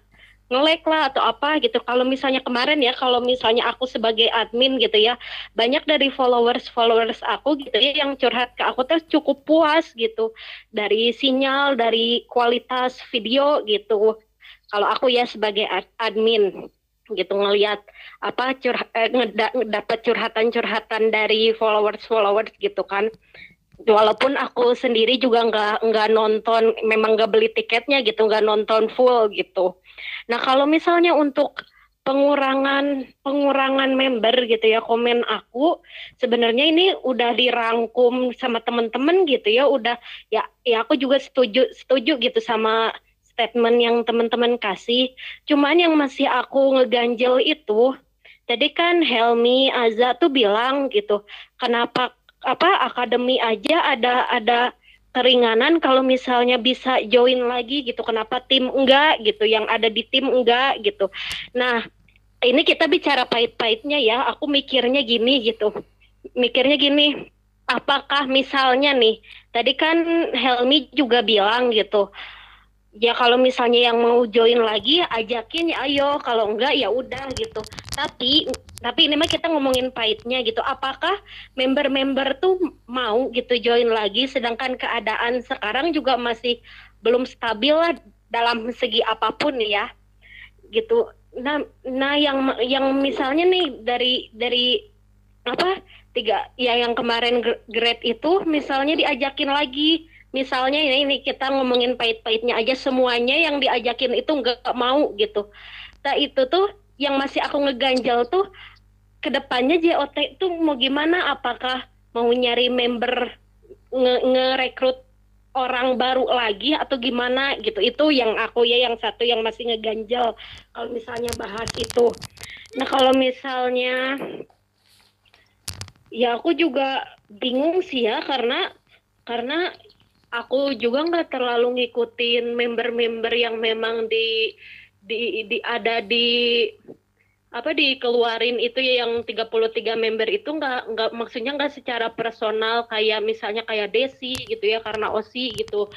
ngelek lah atau apa gitu kalau misalnya kemarin ya kalau misalnya aku sebagai admin gitu ya banyak dari followers followers aku gitu ya yang curhat ke aku tuh cukup puas gitu dari sinyal, dari kualitas video gitu. Kalau aku ya sebagai ad- admin gitu ngelihat apa curhat eh, dapat curhatan-curhatan dari followers-followers gitu kan. Walaupun aku sendiri juga nggak nggak nonton, memang nggak beli tiketnya gitu, nggak nonton full gitu. Nah kalau misalnya untuk pengurangan pengurangan member gitu ya komen aku sebenarnya ini udah dirangkum sama teman-teman gitu ya udah ya ya aku juga setuju setuju gitu sama statement yang teman-teman kasih. Cuman yang masih aku ngeganjel itu tadi kan Helmi Aza tuh bilang gitu kenapa apa akademi aja ada ada keringanan kalau misalnya bisa join lagi gitu. Kenapa tim enggak gitu? Yang ada di tim enggak gitu. Nah ini kita bicara pahit-pahitnya ya. Aku mikirnya gini gitu. Mikirnya gini apakah misalnya nih tadi kan Helmi juga bilang gitu ya kalau misalnya yang mau join lagi ajakin ya ayo. Kalau enggak ya udah gitu. Tapi tapi ini mah kita ngomongin pahitnya gitu. Apakah member-member tuh mau gitu join lagi? Sedangkan keadaan sekarang juga masih belum stabil lah dalam segi apa pun ya. Gitu. Nah nah yang yang misalnya nih dari dari apa tiga ya yang kemarin gr- grade itu misalnya diajakin lagi misalnya ini, ini kita ngomongin pahit-pahitnya aja semuanya yang diajakin itu nggak mau gitu. Nah itu tuh yang masih aku ngeganjal tuh ke depannya JOT tuh mau gimana? Apakah mau nyari member nge orang baru lagi atau gimana gitu? Itu yang aku ya yang satu yang masih ngeganjal kalau misalnya bahas itu. Nah kalau misalnya ya aku juga bingung sih ya karena karena aku juga nggak terlalu ngikutin member-member yang memang di di, di ada di apa dikeluarin itu ya yang 33 member itu nggak nggak maksudnya nggak secara personal kayak misalnya kayak Desi gitu ya karena Osi gitu.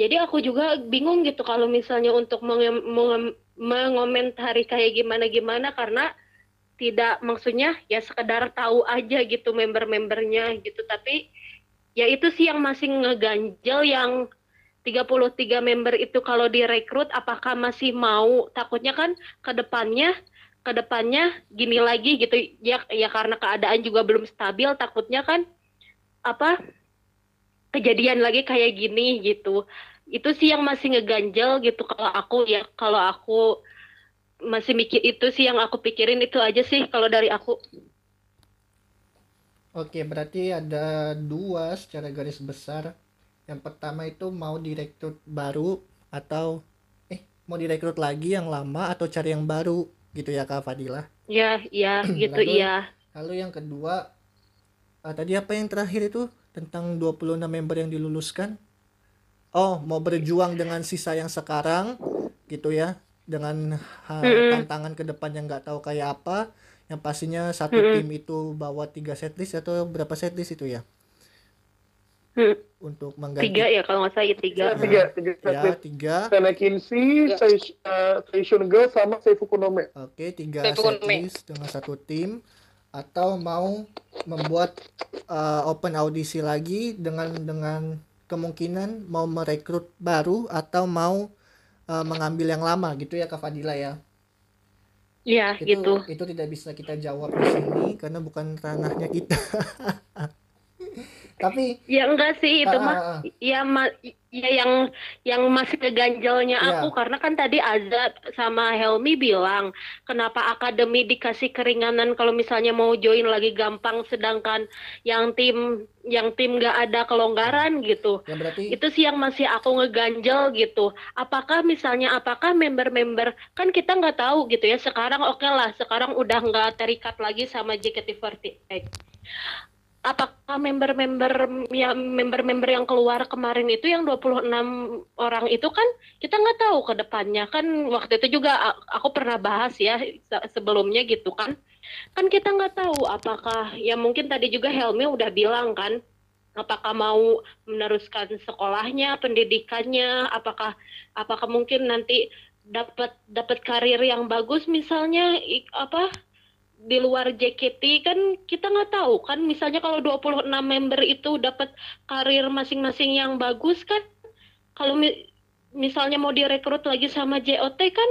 Jadi aku juga bingung gitu kalau misalnya untuk menge- menge- mengomentari kayak gimana gimana karena tidak maksudnya ya sekedar tahu aja gitu member-membernya gitu tapi ya itu sih yang masih ngeganjel yang 33 member itu kalau direkrut apakah masih mau? Takutnya kan ke depannya ke depannya gini lagi gitu. Ya ya karena keadaan juga belum stabil takutnya kan apa kejadian lagi kayak gini gitu. Itu sih yang masih ngeganjel gitu kalau aku ya kalau aku masih mikir itu sih yang aku pikirin itu aja sih kalau dari aku Oke, berarti ada dua secara garis besar. Yang pertama itu mau direkrut baru atau eh mau direkrut lagi yang lama atau cari yang baru gitu ya Kak Fadila. ya ya gitu Lalu- iya Lalu yang kedua eh, tadi apa yang terakhir itu tentang 26 member yang diluluskan? Oh, mau berjuang dengan sisa yang sekarang gitu ya dengan Mm-mm. tantangan ke depan yang nggak tahu kayak apa. Yang pastinya satu Mm-mm. tim itu bawa tiga setlist atau berapa setlist itu ya? Hmm, Untuk mengganti tiga ya kalau nggak salah ya tiga Ya, tiga, tiga, ya tiga. tiga Tenekinsi, Ya. Sei- eh, Seishun sama Seifuku no Me. oke tiga Saya pun setlist dengan satu tim atau mau membuat uh, open audisi lagi dengan dengan kemungkinan mau merekrut baru atau mau uh, mengambil yang lama gitu ya Kak Fadila ya Iya itu gitu. itu tidak bisa kita jawab di sini karena bukan ranahnya kita tapi ya enggak sih itu ah, mah ah, ya ma ya yang yang masih keganjalnya Iya. aku karena kan tadi Azza sama Helmi bilang kenapa akademi dikasih keringanan kalau misalnya mau join lagi gampang sedangkan yang tim yang tim nggak ada kelonggaran gitu. Ya berarti itu sih yang masih aku ngeganjel gitu. Apakah misalnya apakah member-member kan kita nggak tahu gitu ya sekarang oke lah sekarang udah nggak terikat lagi sama JKT48 apakah member-member yang member-member yang keluar kemarin itu yang 26 orang itu kan kita nggak tahu ke depannya. Kan waktu itu juga aku pernah bahas ya se- sebelumnya gitu kan. Kan kita nggak tahu apakah ya mungkin tadi juga Helmi udah bilang kan apakah mau meneruskan sekolahnya pendidikannya apakah apakah mungkin nanti dapat dapat karir yang bagus misalnya apa di luar JKT kan kita nggak tahu. Kan misalnya kalau 26 member itu dapat karir masing-masing yang bagus kan? Kalau mi- misalnya mau direkrut lagi sama JOT kan?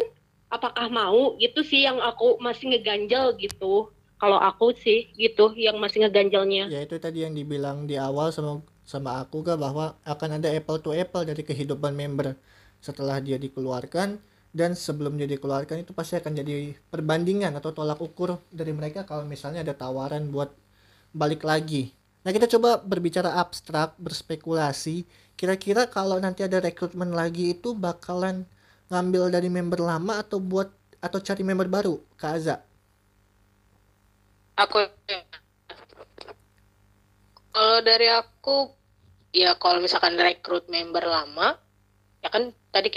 Apakah mau? Gitu sih yang aku masih ngeganjel gitu. Kalau aku sih gitu yang masih ngeganjelnya. Ya itu tadi yang dibilang di awal sama sama aku kak bahwa akan ada apple to apple dari kehidupan member. Setelah dia dikeluarkan dan sebelum dia dikeluarkan itu pasti akan jadi perbandingan atau tolak ukur dari mereka kalau misalnya ada tawaran buat balik lagi. Nah kita coba berbicara abstrak, berspekulasi. Kira-kira kalau nanti ada rekrutmen lagi itu bakalan ngambil dari member lama atau buat atau cari member baru, Kak Aza? aku kalau dari aku ya kalau misalkan rekrut member lama ya kan